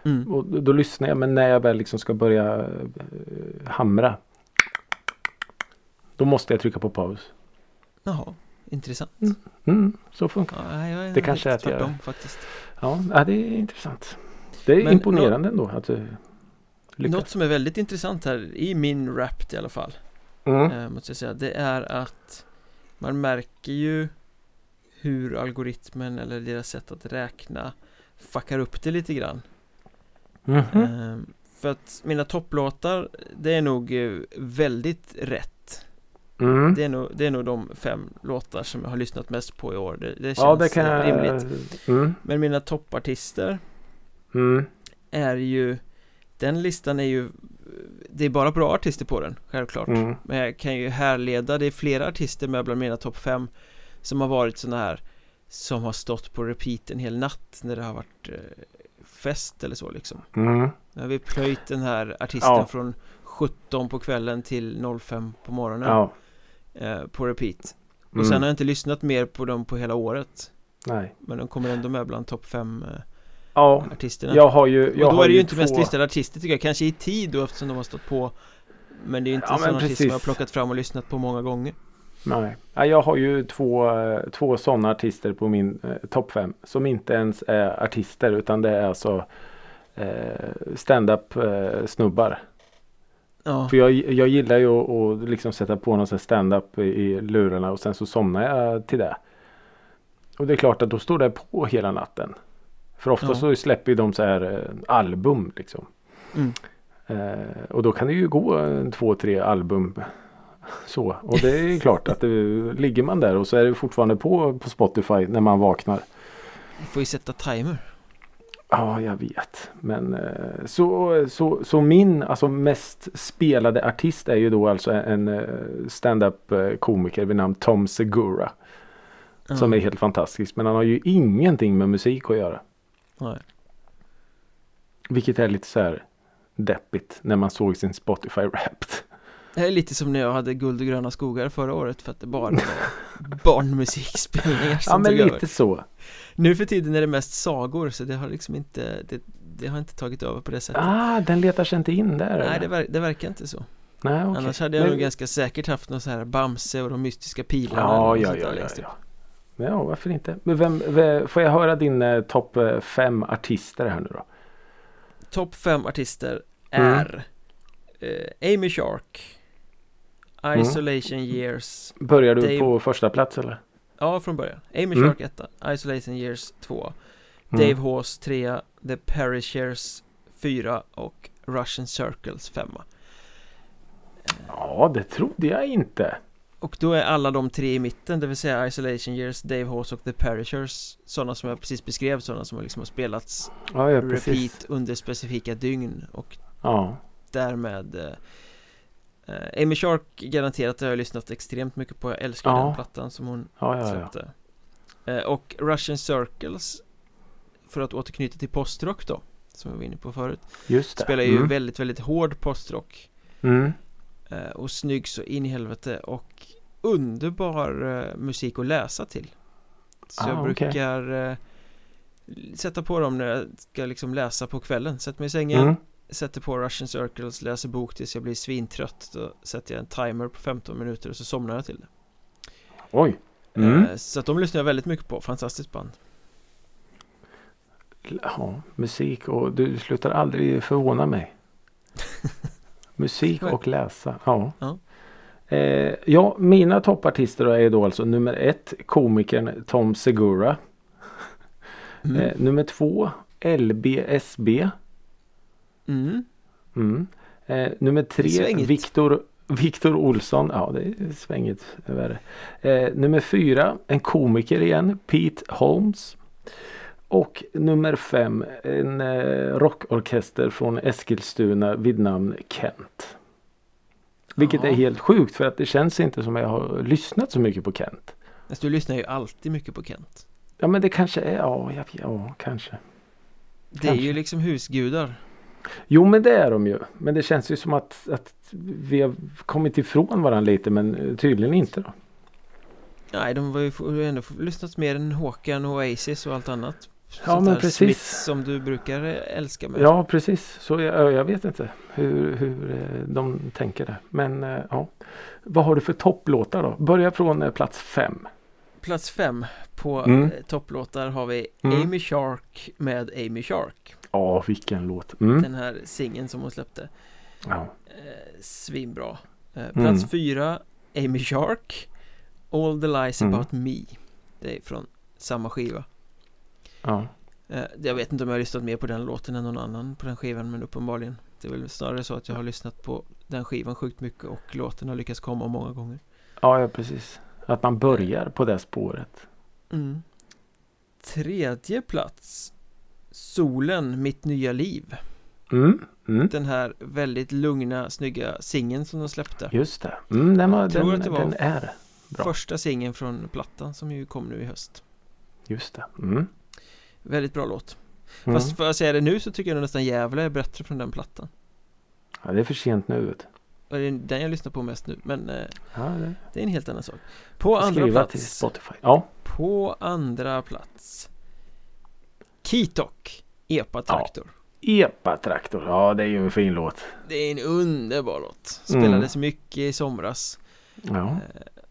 Mm. Och då, lyssnar jag men när jag väl liksom ska börja eh, hamra. Då måste jag trycka på paus. Jaha, intressant Mm. Mm, så funkar ja, jag är Det kanske är att jag- faktiskt Ja, ja, det är intressant. Det är Men imponerande ändå att du lyckas. Något som är väldigt intressant här, i min rap i alla fall Mm. eh, Måste jag säga, det är att Man märker ju Hur algoritmen eller deras sätt att räkna Fuckar upp det lite grann Mhm. Ehm, För att mina topplåtar Det är nog eh, väldigt rätt Mm. det är, nog, det är nog de fem låtar som jag har lyssnat mest på i år Det, det känns Ja, det kan rimligt Mm. Men mina toppartister Mm. är ju Den listan är ju Det är bara bra artister på den, självklart Mm. Men jag kan ju härleda, det är flera artister med bland mina topp fem Som har varit såna här Som har stått på repeat en hel natt när det har varit eh, fest eller så liksom Mm. Har vi plöjt den här artisten Ja. från 17 på kvällen till 05 på morgonen Ja. eh, På repeat Och Mm. sen har jag inte lyssnat mer på dem på hela året Nej. Men de kommer ändå med bland topp fem eh, Ja, artisterna jag har ju... Jag Och då har är det ju inte två... mest listade artister tycker jag, kanske i tid då eftersom de har stått på Men det är ju inte Ja, en men sån artist som jag har plockat fram och lyssnat på många gånger Nej. Ja, jag har ju två, eh, två sådana artister på min eh, topp fem. Som inte ens är artister utan det är alltså eh, stand-up eh, snubbar. Ja, För jag, jag gillar ju att, att liksom sätta på någon stand-up i, lurarna och sen så somnar jag till det. Och det är klart att då står det på hela natten. För ofta Ja. så släpper ju de så här eh, album liksom. Mm. Eh, och då kan det ju gå en, två, tre album. Så. Och det är ju klart att det, ligger man där och så är det fortfarande på på Spotify när man vaknar. du får ju sätta timer Ja, jag vet. Men eh, så, så, så min alltså mest spelade artist är ju då alltså en eh, stand-up eh, komiker vid namn Tom Segura. ja. Som är helt fantastisk. Men han har ju ingenting med musik att göra. Nej. Vilket är lite så här deppigt när man såg sin Spotify Wrapped. Det är lite som när jag hade Guld och gröna skogar förra året för att det bara var barnmusikspelningar Ja som men tog lite över så. Nu för tiden är det mest sagor så det har liksom inte Det, det har inte tagit över på det sättet Ah, den letar sig inte in där. Nej det, ver- det verkar inte så Nej, okej. Annars hade jag Men- nog ganska säkert haft någon så här Bamse och de mystiska pilarna Ja, ja, ja, ja, ja. Ja, varför inte? Men vem, vem, får jag höra din eh, topp eh, fem artister här nu då? Topp fem artister Mm. är eh, Amy Shark Mm. Isolation Years Börjar du Dave- på första plats eller? Ja, från början Amy Mm. Shark etta Isolation Years 2 Mm. Dave Hawes 3 The Perishers 4 och Russian Circles 5 Ja, det trodde jag inte. Och då är alla de tre i mitten, det vill säga Isolation Years, Dave Hawes och The Perishers Sådana som jag precis beskrev, sådana som liksom har spelats Ja, ja repeat under specifika dygn och Ja, därmed eh, Amy Shark garanterat har jag lyssnat extremt mycket på, jag älskar Ja. den plattan som hon ja, ja. släppte eh, Och Russian Circles För att återknyta till postrock då Som jag var inne på förut Just det. Spelar ju mm. väldigt, väldigt hård postrock Mm. eh, Och snygg så in i helvete och underbar eh, musik att läsa till Så Ah, jag brukar eh, Sätta på dem när jag ska liksom läsa på kvällen Sätter mig i sängen Mm. Sätter på Russian Circles, läser bok tills jag blir svintrött Då sätter jag en timer på 15 minuter och så somnar jag till det Oj. Mm. Eh, Så att de lyssnar jag väldigt mycket på, fantastiskt band Ja, musik och du slutar aldrig förvåna mig. musik och läsa. Ja. Ja. Eh, ja, mina toppartister är då alltså nummer ett komikern Tom Segura. mm. Eh, nummer två LBSB. Mm. Mm. Eh, nummer är tre. Viktor Viktor Olsson. Ja, det är svängigt. Är. Eh, nummer fyra en komiker igen. Pete Holmes. Och nummer fem en eh, rockorkester från Eskilstuna vid namn Kent. Vilket Ja. är helt sjukt för att det känns inte som jag har lyssnat så mycket på Kent. Alltså, du lyssnar ju alltid mycket på Kent Ja men det kanske är, ja, ja, ja kanske. Det är Kanske. ju liksom husgudar Jo men det är de ju. Men det känns ju som att, att vi har kommit ifrån varandra lite men eh, tydligen inte då. Nej, de var ju ändå lyssnat mer än Håkan och Oasis och allt annat Ja, men precis. Smiths som du brukar älska med Ja precis. Så jag, jag vet inte hur, hur eh, de tänker där. Men eh, ja. Vad har du för topplåtar då? Börja från eh, plats fem. Plats fem på Mm. eh, topplåtar har vi Mm. Amy Shark med Amy Shark Ja vilken låt. Mm. Den här singeln som hon släppte Ja. eh, Svinbra eh, Plats Mm. fyra Amy Shark All the lies Mm. about me Det är från samma skiva ja. Jag vet inte om jag har lyssnat mer på den låten än någon annan på den skivan men uppenbarligen Det är väl snarare så att jag har lyssnat på den skivan sjukt mycket och låten har lyckats komma många gånger Ja, ja precis. Att man börjar på det spåret. mm. Tredje plats Solen, mitt nya liv Mm, mm. Den här väldigt lugna, snygga singeln som de släppte Just det. Mm, den, var, Jag tror den, att det var den är bra. Första singeln från plattan som ju kom nu i höst Just det. Mm. Väldigt bra låt Mm. Fast för att säga det nu så tycker jag nästan Gävle är bättre från den plattan Ja, det är för sent nu. Vet. Och det är den jag lyssnar på mest nu Men eh, Ja, det. det är en helt annan sak På andra plats. Ja, På andra plats Kitok Epa Traktor Epa-traktor. Ja, det är ju en fin låt. Det är en underbar låt Mm. Spelades mycket i somras Ja,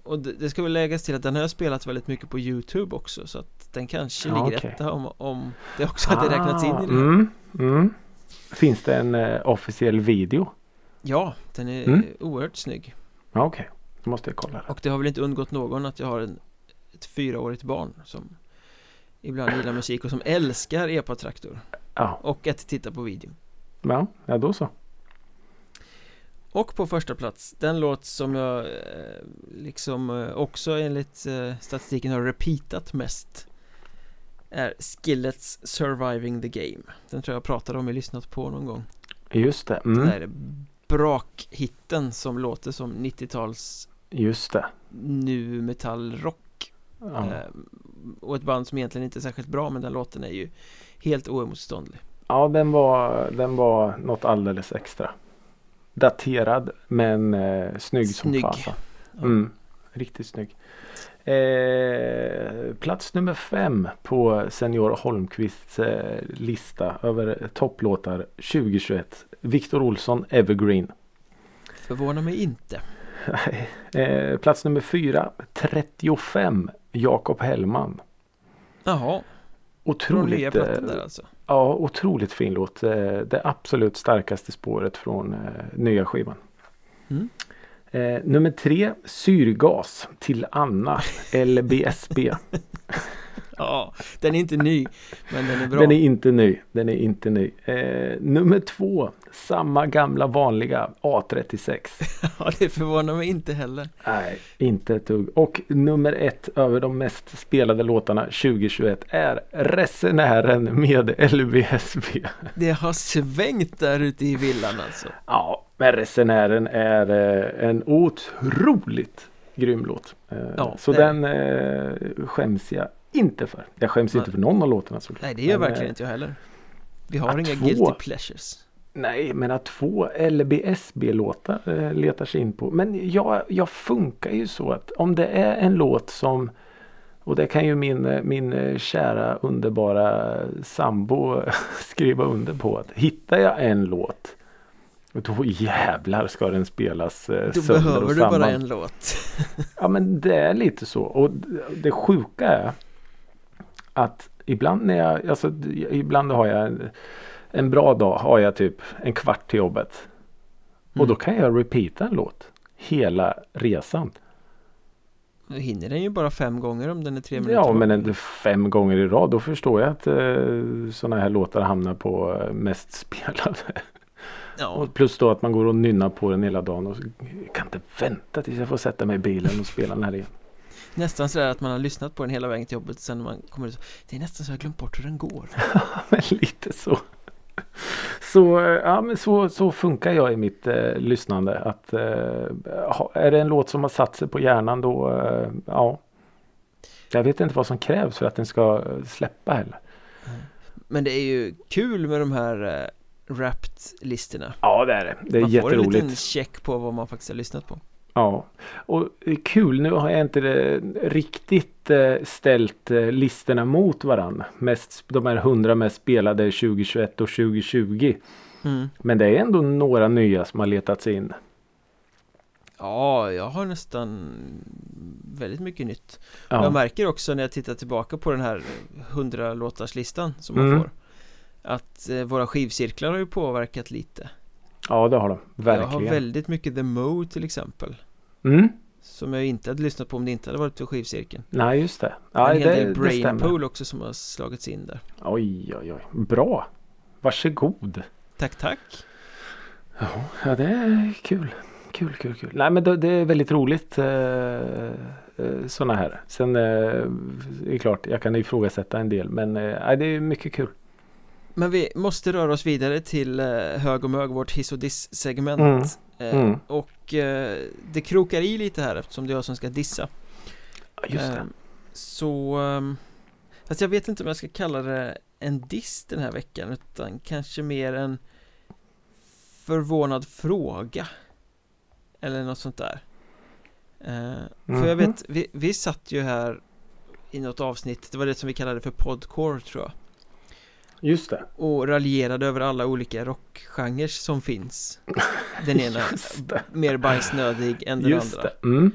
Och det, det ska väl läggas till att den har jag spelat väldigt mycket på Youtube också Så att den kanske Ja, ligger okej. etta om, om det också hade räknats in i det här. Mm, mm. Finns det en eh, officiell video? Ja, den är Mm. oerhört snygg Ja, okej. Då måste jag kolla. det. Och det har väl inte undgått någon att jag har en, ett fyraårigt barn som ibland gillar musik och som älskar epa-traktor Ja, och att titta på videon. ja, ja då så. Och på första plats, den låt som jag eh, liksom eh, också enligt eh, statistiken har repeatat mest är Skillets Surviving the Game. Den tror jag pratade om i lyssnat på någon gång. Just det. Mm. där brakhitten som låter som 90-tals Just det. nu metallrock Ja. Eh, Och ett band som egentligen inte är särskilt bra men den låten är ju helt oemotståndlig ja, den var, den var något alldeles extra. Daterad men eh, snygg, Snygg. som fasen. Ja. Mm, riktigt snygg. Eh, plats nummer fem på Senior Holmqvists eh, lista över topplåtar 2021. Viktor Olsson Evergreen. Förvånar mig inte eh, plats nummer fyra 35 Jakob Hellman. Jaha, Otroligt, plattan eh, där alltså ja, otroligt fin låt. Eh, det absolut starkaste spåret från nya skivan. Mm. Eh, nummer tre Syrgas till Anna LBSB. Ja, den är inte ny men den är bra Den är inte ny. Den är inte ny. Eh, nummer två Samma gamla vanliga A36. Ja, det förvånar mig inte heller Nej, inte ett dugg. Och nummer ett över de mest spelade låtarna 2021 är Resenären med LBSB. Det har svängt där ute i villan alltså Ja, men Resenären är eh, en otroligt grym låt. Eh, Ja, så den eh, skäms jag inte för. Jag skäms Nej. inte för någon av låtarna såklart. Nej, det gör Men, verkligen eh, inte jag heller Vi har inga två- guilty pleasures Nej, men att två LBSB-låtar eh, letar sig in på. Men jag, jag funkar ju så att om det är en låt som och det kan ju min, eh, min kära underbara sambo skriva under på. att Hittar jag en låt då jävlar ska den spelas eh, Då sönder behöver och du samman. bara en låt Ja men det är lite så. Och det sjuka är att ibland när jag, alltså ibland har jag en, en bra dag har jag typ en kvart till jobbet. Och då Mm. kan jag repeata en låt hela resan. Då hinner den ju bara fem gånger om den är tre minuter Ja men en, fem gånger i rad då förstår jag att eh, sådana här låtar hamnar på eh, mest spelade. Ja, Och plus då att man går och nynnar på den hela dagen och så, jag kan inte vänta tills jag får sätta mig i bilen och spela den här igen. Nästan sådär att man har lyssnat på den hela vägen till jobbet sen när man kommer ut Det är nästan så jag har glömt bort hur den går men lite så. Så, eh, ja, men så, så funkar jag i mitt eh, lyssnande. Att, eh, är det en låt som har satt sig på hjärnan då, eh, ja. Jag vet inte vad som krävs för att den ska släppa heller. Men det är ju kul med de här eh, Wrapped-listorna Ja det är det. Det är Man får en jätteroligt. liten check på vad man faktiskt har lyssnat på Ja, och eh, kul. Nu har jag inte det riktigt eh, ställt eh, listorna mot varandra. Mest, de här 100 mest spelade 2021 och 2020. mm. Men det är ändå några nya som har letats in. Ja, jag har nästan väldigt mycket nytt Ja. Jag märker också när jag tittar tillbaka på den här 100 låtarslistan som man Mm. får Att eh, våra skivcirklar har ju påverkat lite ja, det har de. Jag har Verkligen. väldigt mycket The Mo till exempel Mm. Som jag inte hade lyssnat på om det inte hade varit för skivcirkeln Nej, just det. Ja, En hel det, del. Brainpool också som har slagits in där Oj, oj, oj. Bra. Varsågod. Tack, tack Ja, det är kul. Kul, kul, kul. Nej, men det, det är väldigt roligt eh, eh, sådana här. Sen eh, är det klart, jag kan ifrågasätta en del, men eh, det är mycket kul. Men vi måste röra oss vidare till eh, hög och mög, vårt hiss och diss-segment Mm. Eh, Mm. Och eh, det krokar i lite här eftersom det är jag som ska dissa Just det. Så ehm, Fast jag vet inte om jag ska kalla det en diss den här veckan utan kanske mer en förvånad fråga Eller något sånt där Eh, För jag Mhm. vet, vi, vi satt ju här i något avsnitt, det var det som vi kallade för podcore tror jag Just det. Och raljerade över alla olika rockgenrer som finns Den ena mer bajsnödig än den Just andra det. Mm.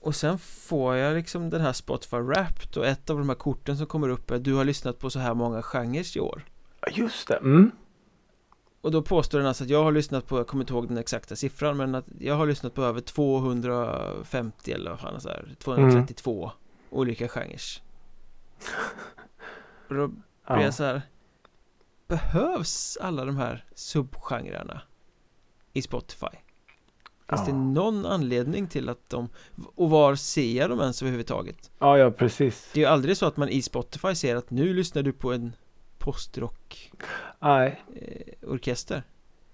Och sen får jag liksom den här Spotify Wrapped och ett av de här korten som kommer upp är Du har lyssnat på så här många genrer i år Just det. Mm. Och då påstår den alltså att jag har lyssnat på, jag kommer inte ihåg den exakta siffran Men att jag har lyssnat på över 250 eller vad fan så här, 232 olika genrer Och då Ja. jag så här Behövs alla de här subgenrerna i Spotify? Finns det Ja. någon anledning till att de Och var ser jag dem ens överhuvudtaget? ja, ja, precis. Det är ju aldrig så att man i Spotify ser att nu lyssnar du på en postrock Nej. eh, orkester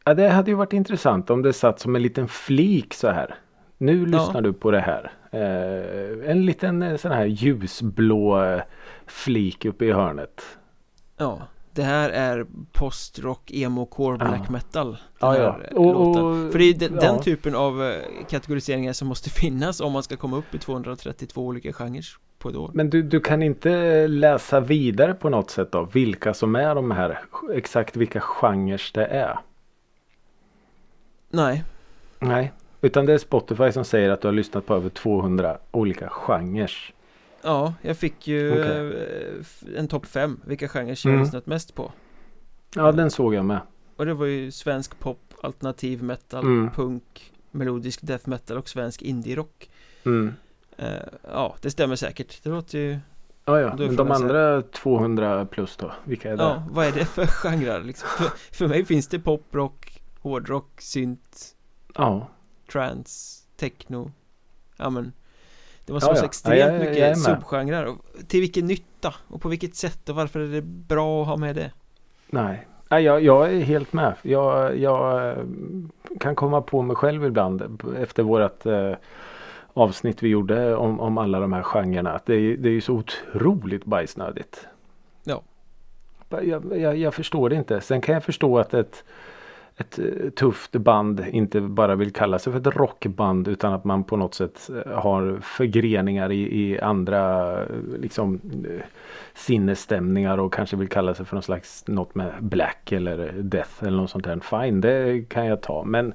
Ja, det hade ju varit intressant om det satt som en liten flik så här. Nu Ja. lyssnar du på det här. Eh, en liten eh, sån här ljusblå eh, flik uppe i hörnet. Ja Det här är postrock, emo, core, Ja. black metal den Ja, ja. här, eh, Och- låten. För det är den, den ja. typen av eh, kategoriseringar som måste finnas om man ska komma upp i 232 olika genrer på ett år Men du, du kan inte läsa vidare på något sätt då? Vilka som är de här? Exakt vilka genrer det är? Nej Nej. Utan det är Spotify som säger att du har lyssnat på över 200 olika genrer. Ja, jag fick ju Okej. eh, en topp 5 Vilka genrer jag Mm. lyssnat mest på Ja, den såg jag med. Och det var ju svensk pop, alternativ metal, Mm. punk, melodisk death metal och svensk indie-rock Mm. eh, Ja, det stämmer säkert Det låter ju Ja, ja. Men de andra 200 plus då? Vilka är det? Ja, vad är det för genrer liksom? För, för mig finns det pop, rock, hårdrock, synt, Ja. trance, techno Ja men Det måste Ja, vara så extremt Ja, jag- mycket subgenrer Till vilken nytta? Och på vilket sätt? Och varför är det bra att ha med det? Nej. Jag, jag är helt med. Jag, jag eh, kan komma på mig själv ibland efter vårat eh, avsnitt vi gjorde om, om alla de här genrerna. Att det, är- det är ju så otroligt bajsnödigt. Ja. Jag, jag, jag förstår det inte. Sen kan jag förstå att ett, ett eh, tufft band inte bara vill kalla sig för ett rockband utan att man på något sätt eh, har förgreningar i, i andra eh, liksom sinnesstämningar och kanske vill kalla sig för någon slags något med black eller death eller något sånt där. Fine, det kan jag ta. Men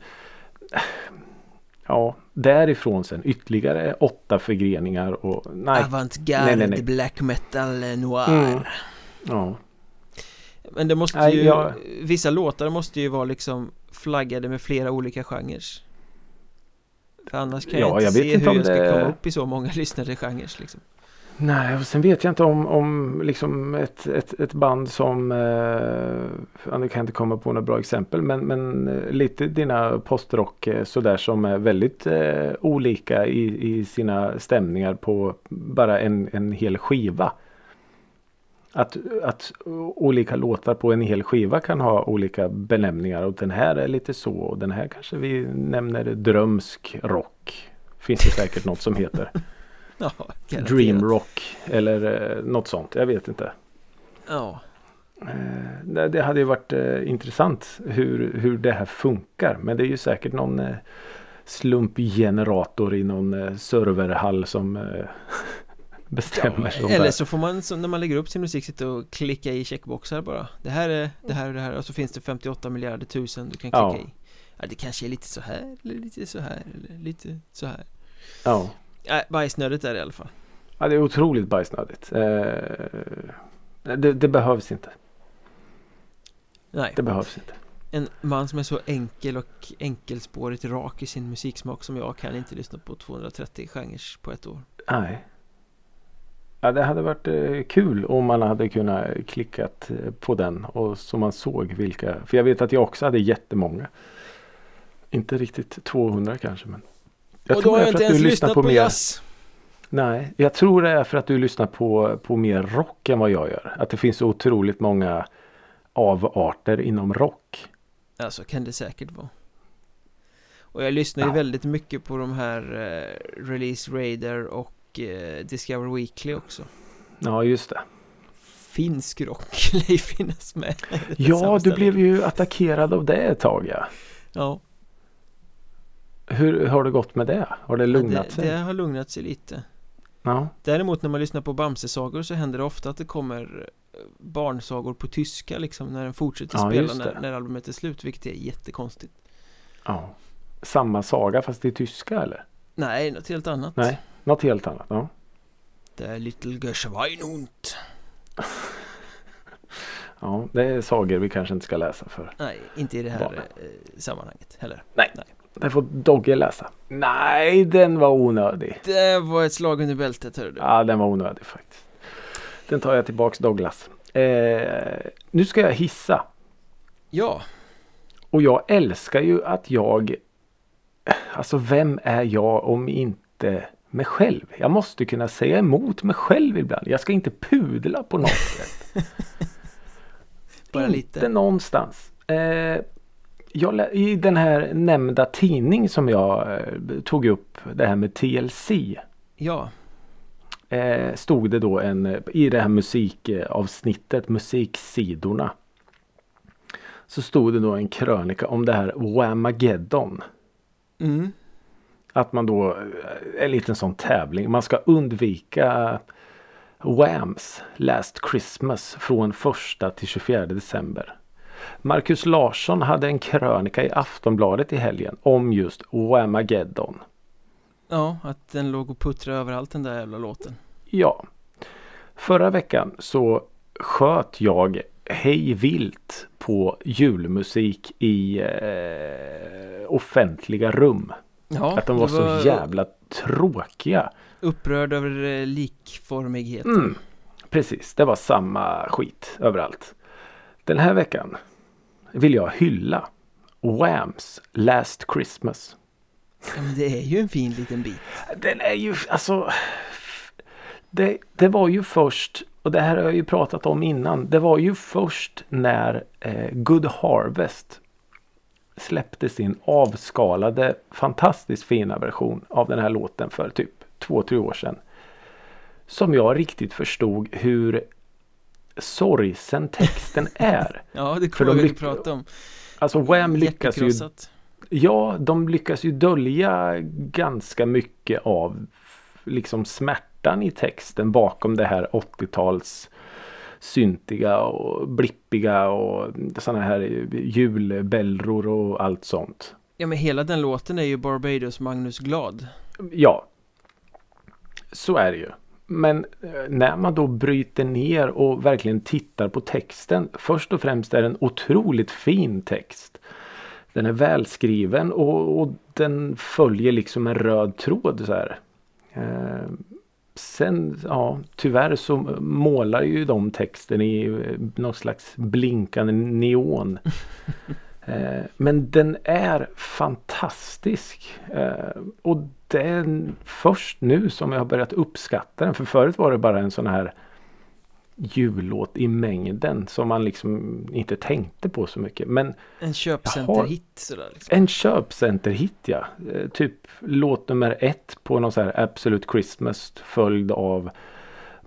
ja, därifrån sen ytterligare åtta förgreningar och nej. Avantgarde, Nej, nej, nej. black metal, noir Mm. Ja, Men det måste Nej, ju jag- Vissa låtar måste ju vara liksom Flaggade med flera olika genrer För annars kan Ja, jag inte jag vet se inte hur om jag ska det- komma upp i så många lyssnade genrer liksom Nej, och sen vet jag inte om, om liksom ett, ett, ett band som, eh, nu kan jag inte komma på några bra exempel, men, men eh, lite dina postrock eh, sådär som är väldigt eh, olika i, i sina stämningar på bara en, en hel skiva. Att, att olika låtar på en hel skiva kan ha olika benämningar och den här är lite så och den här kanske vi nämner drömsk rock. Finns det säkert något som heter. Ja, garanterat. Dream rock eller eh, något sånt. Jag vet inte. Ja, Eh, det, hade ju varit eh, intressant hur, hur det här funkar. Men det är ju säkert någon slumpgenerator i någon serverhall som bestämmer sånt eller där. så får man så när man lägger upp sin musik sitta och klicka i checkboxar bara Det här är det här och det här och så finns det 58 miljarder tusen du kan klicka Ja. i Ja, det kanske är lite så här eller lite så här eller lite så här Ja. Nej, bajsnödigt är det i alla fall ja, det är otroligt bajsnödigt. Eh, det, det behövs inte. Nej, Det behövs inte. En man som är så enkel och enkelspårigt rak i sin musiksmak som jag kan inte lyssna på 230 genrer på ett år. Nej. Ja, det hade varit eh, kul om man hade kunnat klickat eh, på den och så man såg vilka. För jag vet att jag också hade jättemånga. Inte riktigt 200 kanske men. Jag och då har jag inte ens lyssnat på, mer- jazz. Nej, jag tror det är för att du lyssnar på, på mer rock än vad jag gör. Att det finns så otroligt många avarter inom rock. Ja, så kan det säkert vara. Och jag lyssnar ju Ja. väldigt mycket på de här eh, Release Raider och Discover Weekly också. Ja, just det. Finsk rock lär ju finnas med. Ja, du blev ju attackerad av det ett tag ja. Ja, Hur har det gått med det? Har det lugnat det, sig? det har lugnat sig lite. Ja. Däremot när man lyssnar på Bamse-sagor så händer det ofta att det kommer eh, barnsagor på tyska liksom när den fortsätter Ja, spela när, när albumet är slut vilket är jättekonstigt. ja. Samma saga fast i tyska eller? Nej, något helt annat. Nej, något helt annat. Ja. Der Little Geschweinhund. ja, det är sagor vi kanske inte ska läsa för. Nej, inte i det här Barn. eh, sammanhanget heller. Det får Dogge läsa. Nej, den var onödig. Det var ett slag under bältet hörru du. Ja, den var onödig faktiskt. Den tar jag tillbaks Douglas. Eh, nu ska jag hissa. Ja, Och jag älskar ju att jag Alltså vem är jag om inte mig själv? Jag måste kunna säga emot mig själv ibland. Jag ska inte pudla på något sätt. bara inte lite. någonstans. Eh, jag, I den här nämnda tidning som jag eh, tog upp det här med TLC. Ja, Eh, stod det då en i det här musikavsnittet musiksidorna. Så stod det då en krönika om det här Whamageddon. mm. Att man då, eh, en liten sån tävling, man ska undvika Whams Last Christmas från 1 till 24 december. Marcus Larsson hade en krönika i Aftonbladet i helgen om just Whamageddon. ja, att den låg och puttrade överallt den där jävla låten. Ja. Förra veckan så sköt jag hej vilt på julmusik i eh, offentliga rum. Ja, Att de var du så jävla tråkiga. upprörd över eh, likformigheten. Mm, precis, det var samma skit överallt. Den här veckan vill jag hylla Whams Last Christmas. Ja, men det är ju en fin liten bit. Den är ju alltså det, det var ju först och det här har jag ju pratat om innan. Det var ju först när eh, Good Harvest släppte sin avskalade fantastiskt fina version av den här låten för typ två, tre år sedan. Som jag riktigt förstod hur sorgsen texten är. Ja, det kommer de vi prata om. Alltså Wham lyckas ju. Ja, de lyckas ju dölja ganska mycket av liksom smärtan i texten bakom det här 80-tals syntiga och blippiga och sådana här julbällror och allt sånt. Ja, men hela den låten är ju Barbados Magnus Glad. Ja, så är det ju. Men eh, när man då bryter ner och verkligen tittar på texten. Först och främst är det en otroligt fin text. Den är välskriven och, och den följer liksom en röd tråd så här. Sen, ja, tyvärr så målar ju de texten i eh, någon slags blinkande neon. Eh, Men den är fantastisk. Eh, Och det är först nu som jag har börjat uppskatta den. För förut var det bara en sån här jullåt i mängden som man liksom inte tänkte på så mycket. Men En köpcenterhit liksom. en köpcenterhit ja. Eh, Typ låt nummer ett på någon sån här Absolute Christmas följd av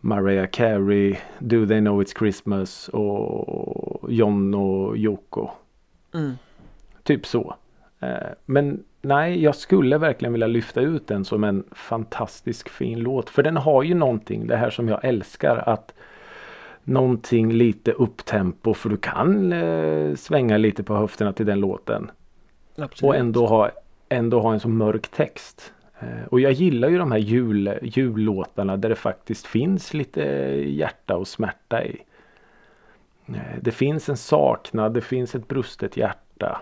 Mariah Carey, Do They Know It's Christmas och John och Yoko. Mm. Typ så. Eh, Men nej, jag skulle verkligen vilja lyfta ut den som en fantastisk fin låt. För den har ju någonting, det här som jag älskar. att Någonting lite upptempo för du kan eh, svänga lite på höfterna till den låten. Absolut. Och ändå ha, ändå ha en så mörk text. Eh, Och jag gillar ju de här jul, jullåtarna där det faktiskt finns lite hjärta och smärta i. Eh, Det finns en saknad, det finns ett brustet hjärta.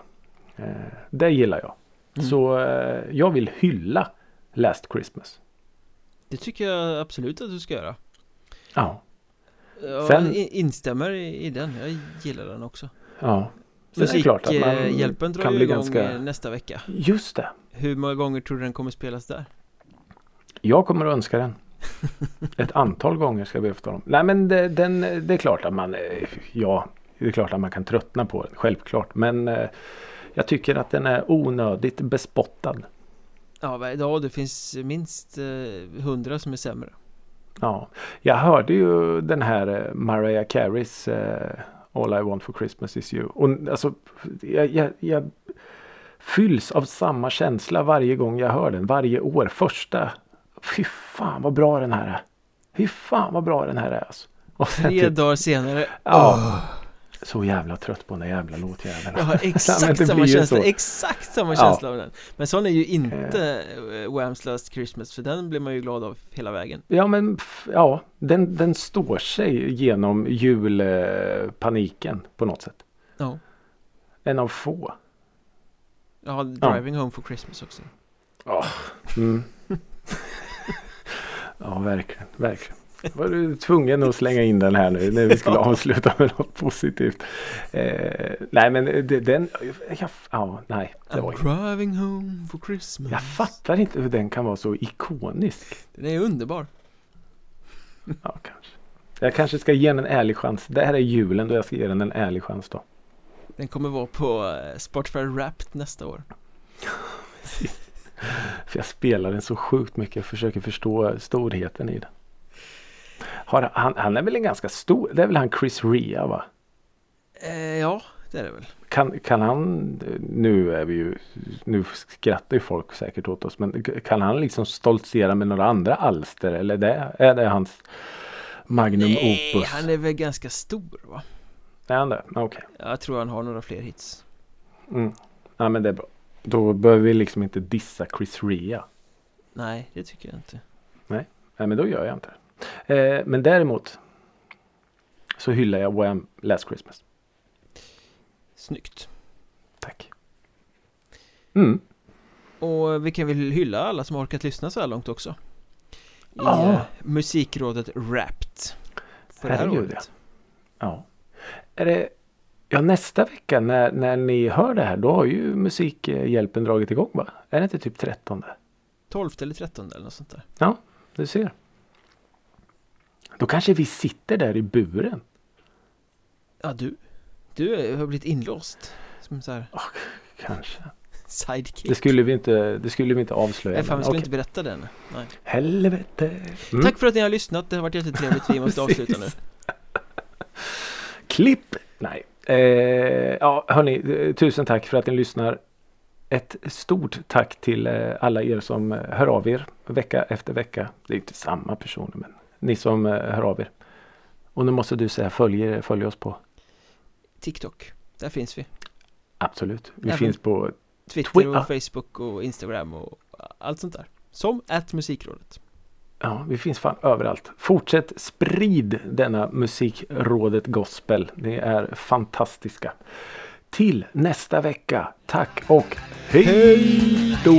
Eh, det gillar jag. Mm. Så eh, jag vill hylla Last Christmas. Det tycker jag absolut att du ska göra Ja. Jag Sen- in- instämmer i, den, jag gillar den också ja. Sen är det klart att man Musikhjälpen drar kan ju igång ganska- eh, nästa vecka Just det. Hur många gånger tror du den kommer spelas där? Jag kommer att önska den. Ett antal gånger ska vi efter dem. Nej men det, den, det är klart att man, eh, ja, det är klart att man kan tröttna på den, självklart. Men eh, jag tycker att den är onödigt bespottad. Ja, ja det finns minst eh, hundra som är sämre Ja, jag hörde ju den här eh, Mariah Careys eh, All I want for Christmas is you. Och alltså, jag, jag, jag fylls av samma känsla varje gång jag hör den. Varje år. Första. Fy fan vad bra den här är. Fy fan vad bra den här är. Alltså. Och sen Tre typ, dagar senare Ja. åh, så jävla trött på den där jävla låtjäveln. Jag har Ja, exakt samma känsla, så. exakt samma Ja. känsla av den Men sån är ju inte uh, Whams Last Christmas för den blir man ju glad av hela vägen Ja men ja, den, den står sig genom julpaniken på något sätt. Ja, En av få. har Driving Home for Christmas också Mm. ja, verkligen, verkligen. Var du tvungen att slänga in den här nu när vi skulle Ja. avsluta med något positivt? Eh, nej, men det, den... Ja, nej. Det var driving home for Christmas Jag fattar inte hur den kan vara så ikonisk. Den är underbar Ja, kanske. Jag kanske ska ge den en ärlig chans. Det här är julen då jag ska ge den en ärlig chans då. Den kommer vara på eh, Spotify Wrapped nästa år För jag spelar den så sjukt mycket. Jag försöker förstå storheten i den. Har, han, han är väl en ganska stor. Det är väl han Chris Rea va? eh, Ja, det är det väl Kan, kan han, nu är vi ju, nu skrattar ju folk säkert åt oss, men kan han liksom stoltsera med några andra alster eller det, är det hans magnum Nej, opus? han är väl ganska stor va? Är han det? Okej. Jag tror han har några fler hits Mm. Ja men det är bra. Då behöver vi liksom inte dissa Chris Rea. Nej, det tycker jag inte Nej men då gör jag inte det. Eh, men däremot så hyllar jag Wham! Last Christmas. Snyggt Tack. Mm. Och vi kan väl hylla alla som har orkat lyssna så här långt också I Ja. eh, musikrådet Wrapped För det här året Ja. Är det, ja nästa vecka när, när ni hör det här då har ju Musikhjälpen dragit igång va? Är det inte typ 13? 12 eller 13 eller något sånt där Ja, du ser. Då kanske vi sitter där i buren. Ja du Du har blivit inlåst Som så här Kanske. sidekick Det skulle vi inte, det skulle vi inte avslöja. Nej fan vi skulle okej. inte berätta den Nej. Helvete. Mm. Tack för att ni har lyssnat, det har varit jättetrevligt, vi måste avsluta nu Klipp! Nej. Eh, ja, hörni, eh, tusen tack för att ni lyssnar. Ett stort tack till eh, alla er som eh, hör av er vecka efter vecka. Det är inte samma personer, men ni som eh, hör av er. Och nu måste du säga följ, följ oss på. TikTok, där finns vi Absolut. Vi Även- finns på Twitter Twi- och Facebook och Instagram och allt sånt där Som at musikrådet Ja, vi finns fan överallt. Fortsätt sprid denna musikrådet gospel. Ni är fantastiska. Till nästa vecka. Tack och hej då!